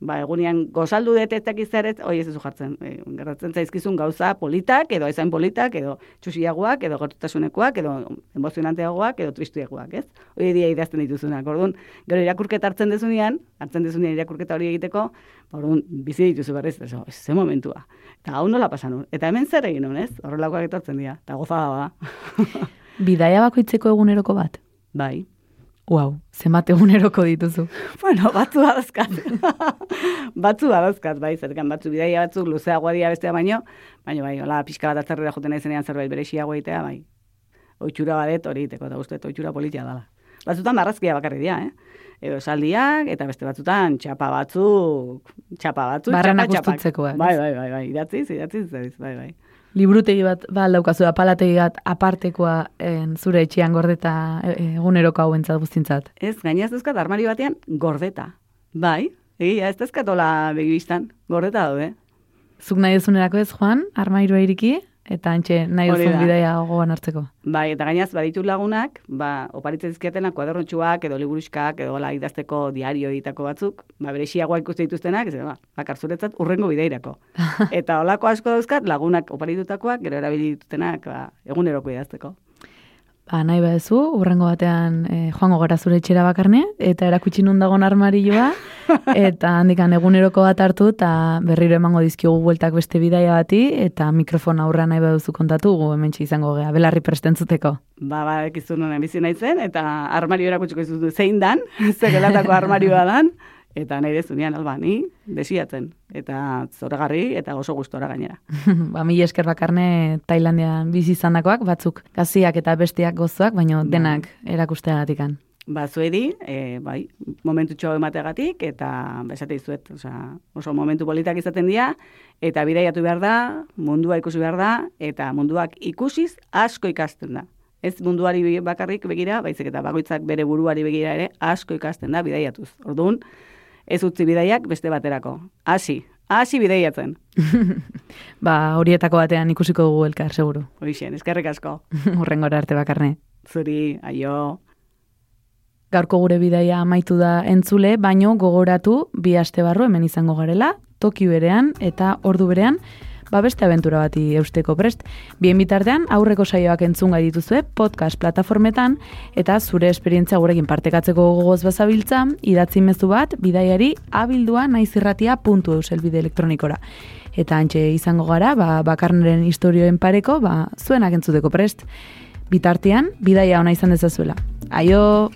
ba, egunean gozaldu detetak izaret, hoi ez duzu jartzen. E, gertatzen zaizkizun gauza politak, edo ezain politak, edo txusiagoak, edo gertutasunekoak, edo emozionanteagoak, edo tristiagoak, ez? Hoi dia idazten dituzunak. Orduan, gero irakurketa hartzen dezunean, hartzen dezunean irakurketa hori egiteko, orduan, bizi dituzu berriz, ez, ze momentua. Eta hau nola pasan Eta hemen zer egin ez? Horrelakoak etortzen dira. Eta gozada
da. Bidaia bakoitzeko eguneroko bat?
Bai.
Wow, zenbat eguneroko dituzu.
bueno, batzu badazkat. batzu badazkat, bai, zerkan batzu bidaia batzuk, luzeagoa dira bestea baino, baino bai, hola, pixka bat atzerrera joten ezenean zerbait berexiagoa itea, bai. Oitxura badet hori iteko, eta uste, oitxura politia dala. Batzutan marrazkia bakarri dira, eh? Edo saldiak, eta beste batzutan txapa batzuk, txapa batzuk,
Barranak txapa, txapa.
Bai, bai, bai, bai, idatziz, idatziz, bai, bai
liburutegi bat ba daukazu apalategi bat apartekoa en, zure etxean gordeta e, eguneroko hauentzat guztintzat.
Ez, gainaz duzkat armari batean gordeta. Bai, egia, ez duzkatola begibistan, gordeta daude.
Zuk nahi dezunerako ez, Juan, armairua iriki? Eta antxe nahi duzun bidaia gogoan hartzeko.
Bai, eta gainaz, baditu lagunak, ba, oparitzen zizkiatena kuadernontxuak, edo liburuskak, edo la, idazteko diario ditako batzuk, ba, berexiagoa ikuste dituztenak, ez, ba, bakar zuretzat, urrengo bideirako. eta olako asko dauzkat, lagunak oparitutakoak, gero erabili ditutenak, ba, eguneroko idazteko.
Ba, nahi bezu, urrengo batean e, joango gara zure etxera bakarne, eta erakutsi nun dagoen armarioa, eta handikan eguneroko bat hartu, eta berriro emango dizkiogu bueltak beste bidaia bati, eta mikrofona aurra nahi beduzu kontatu, gu hemen izango gea, belarri prestentzuteko.
Ba, ba, ekizu nuen bizi nahi eta armario erakutsiko izutu zein dan, zegelatako armarioa dan, eta nahi dezunean alba, ni desiatzen, eta zoragarri eta oso gustora gainera.
ba, mi esker bakarne Tailandian bizi izandakoak batzuk gaziak eta bestiak gozoak, baina bai. denak erakusteagatikan.
Ba, zuedi, e, bai, momentu txo emateagatik, eta besate izuet, oza, oso momentu politak izaten dira, eta bidaiatu behar da, mundua ikusi behar da, eta munduak ikusiz asko ikasten da. Ez munduari bakarrik begira, baizik eta bakoitzak bere buruari begira ere asko ikasten da bidaiatuz. Orduan, ez utzi bidaiak beste baterako. Hasi, hasi bidaiatzen.
ba, horietako batean ikusiko dugu elkar, seguru.
Hoixen, eskerrik asko.
Urrengora arte bakarne.
Zuri, aio.
Gaurko gure bidaia amaitu da entzule, baino gogoratu bi aste barru hemen izango garela, toki berean eta ordu berean, ba beste aventura bati eusteko prest. Bien bitartean, aurreko saioak entzun gai dituzue podcast plataformetan, eta zure esperientzia gurekin partekatzeko gogoz bazabiltza, idatzi mezu bat, bidaiari abildua naizirratia puntu eusel bide elektronikora. Eta antxe izango gara, ba, bakarneren historioen pareko, ba, zuenak entzuteko prest. Bitartean, bidaia ona izan dezazuela. Aio!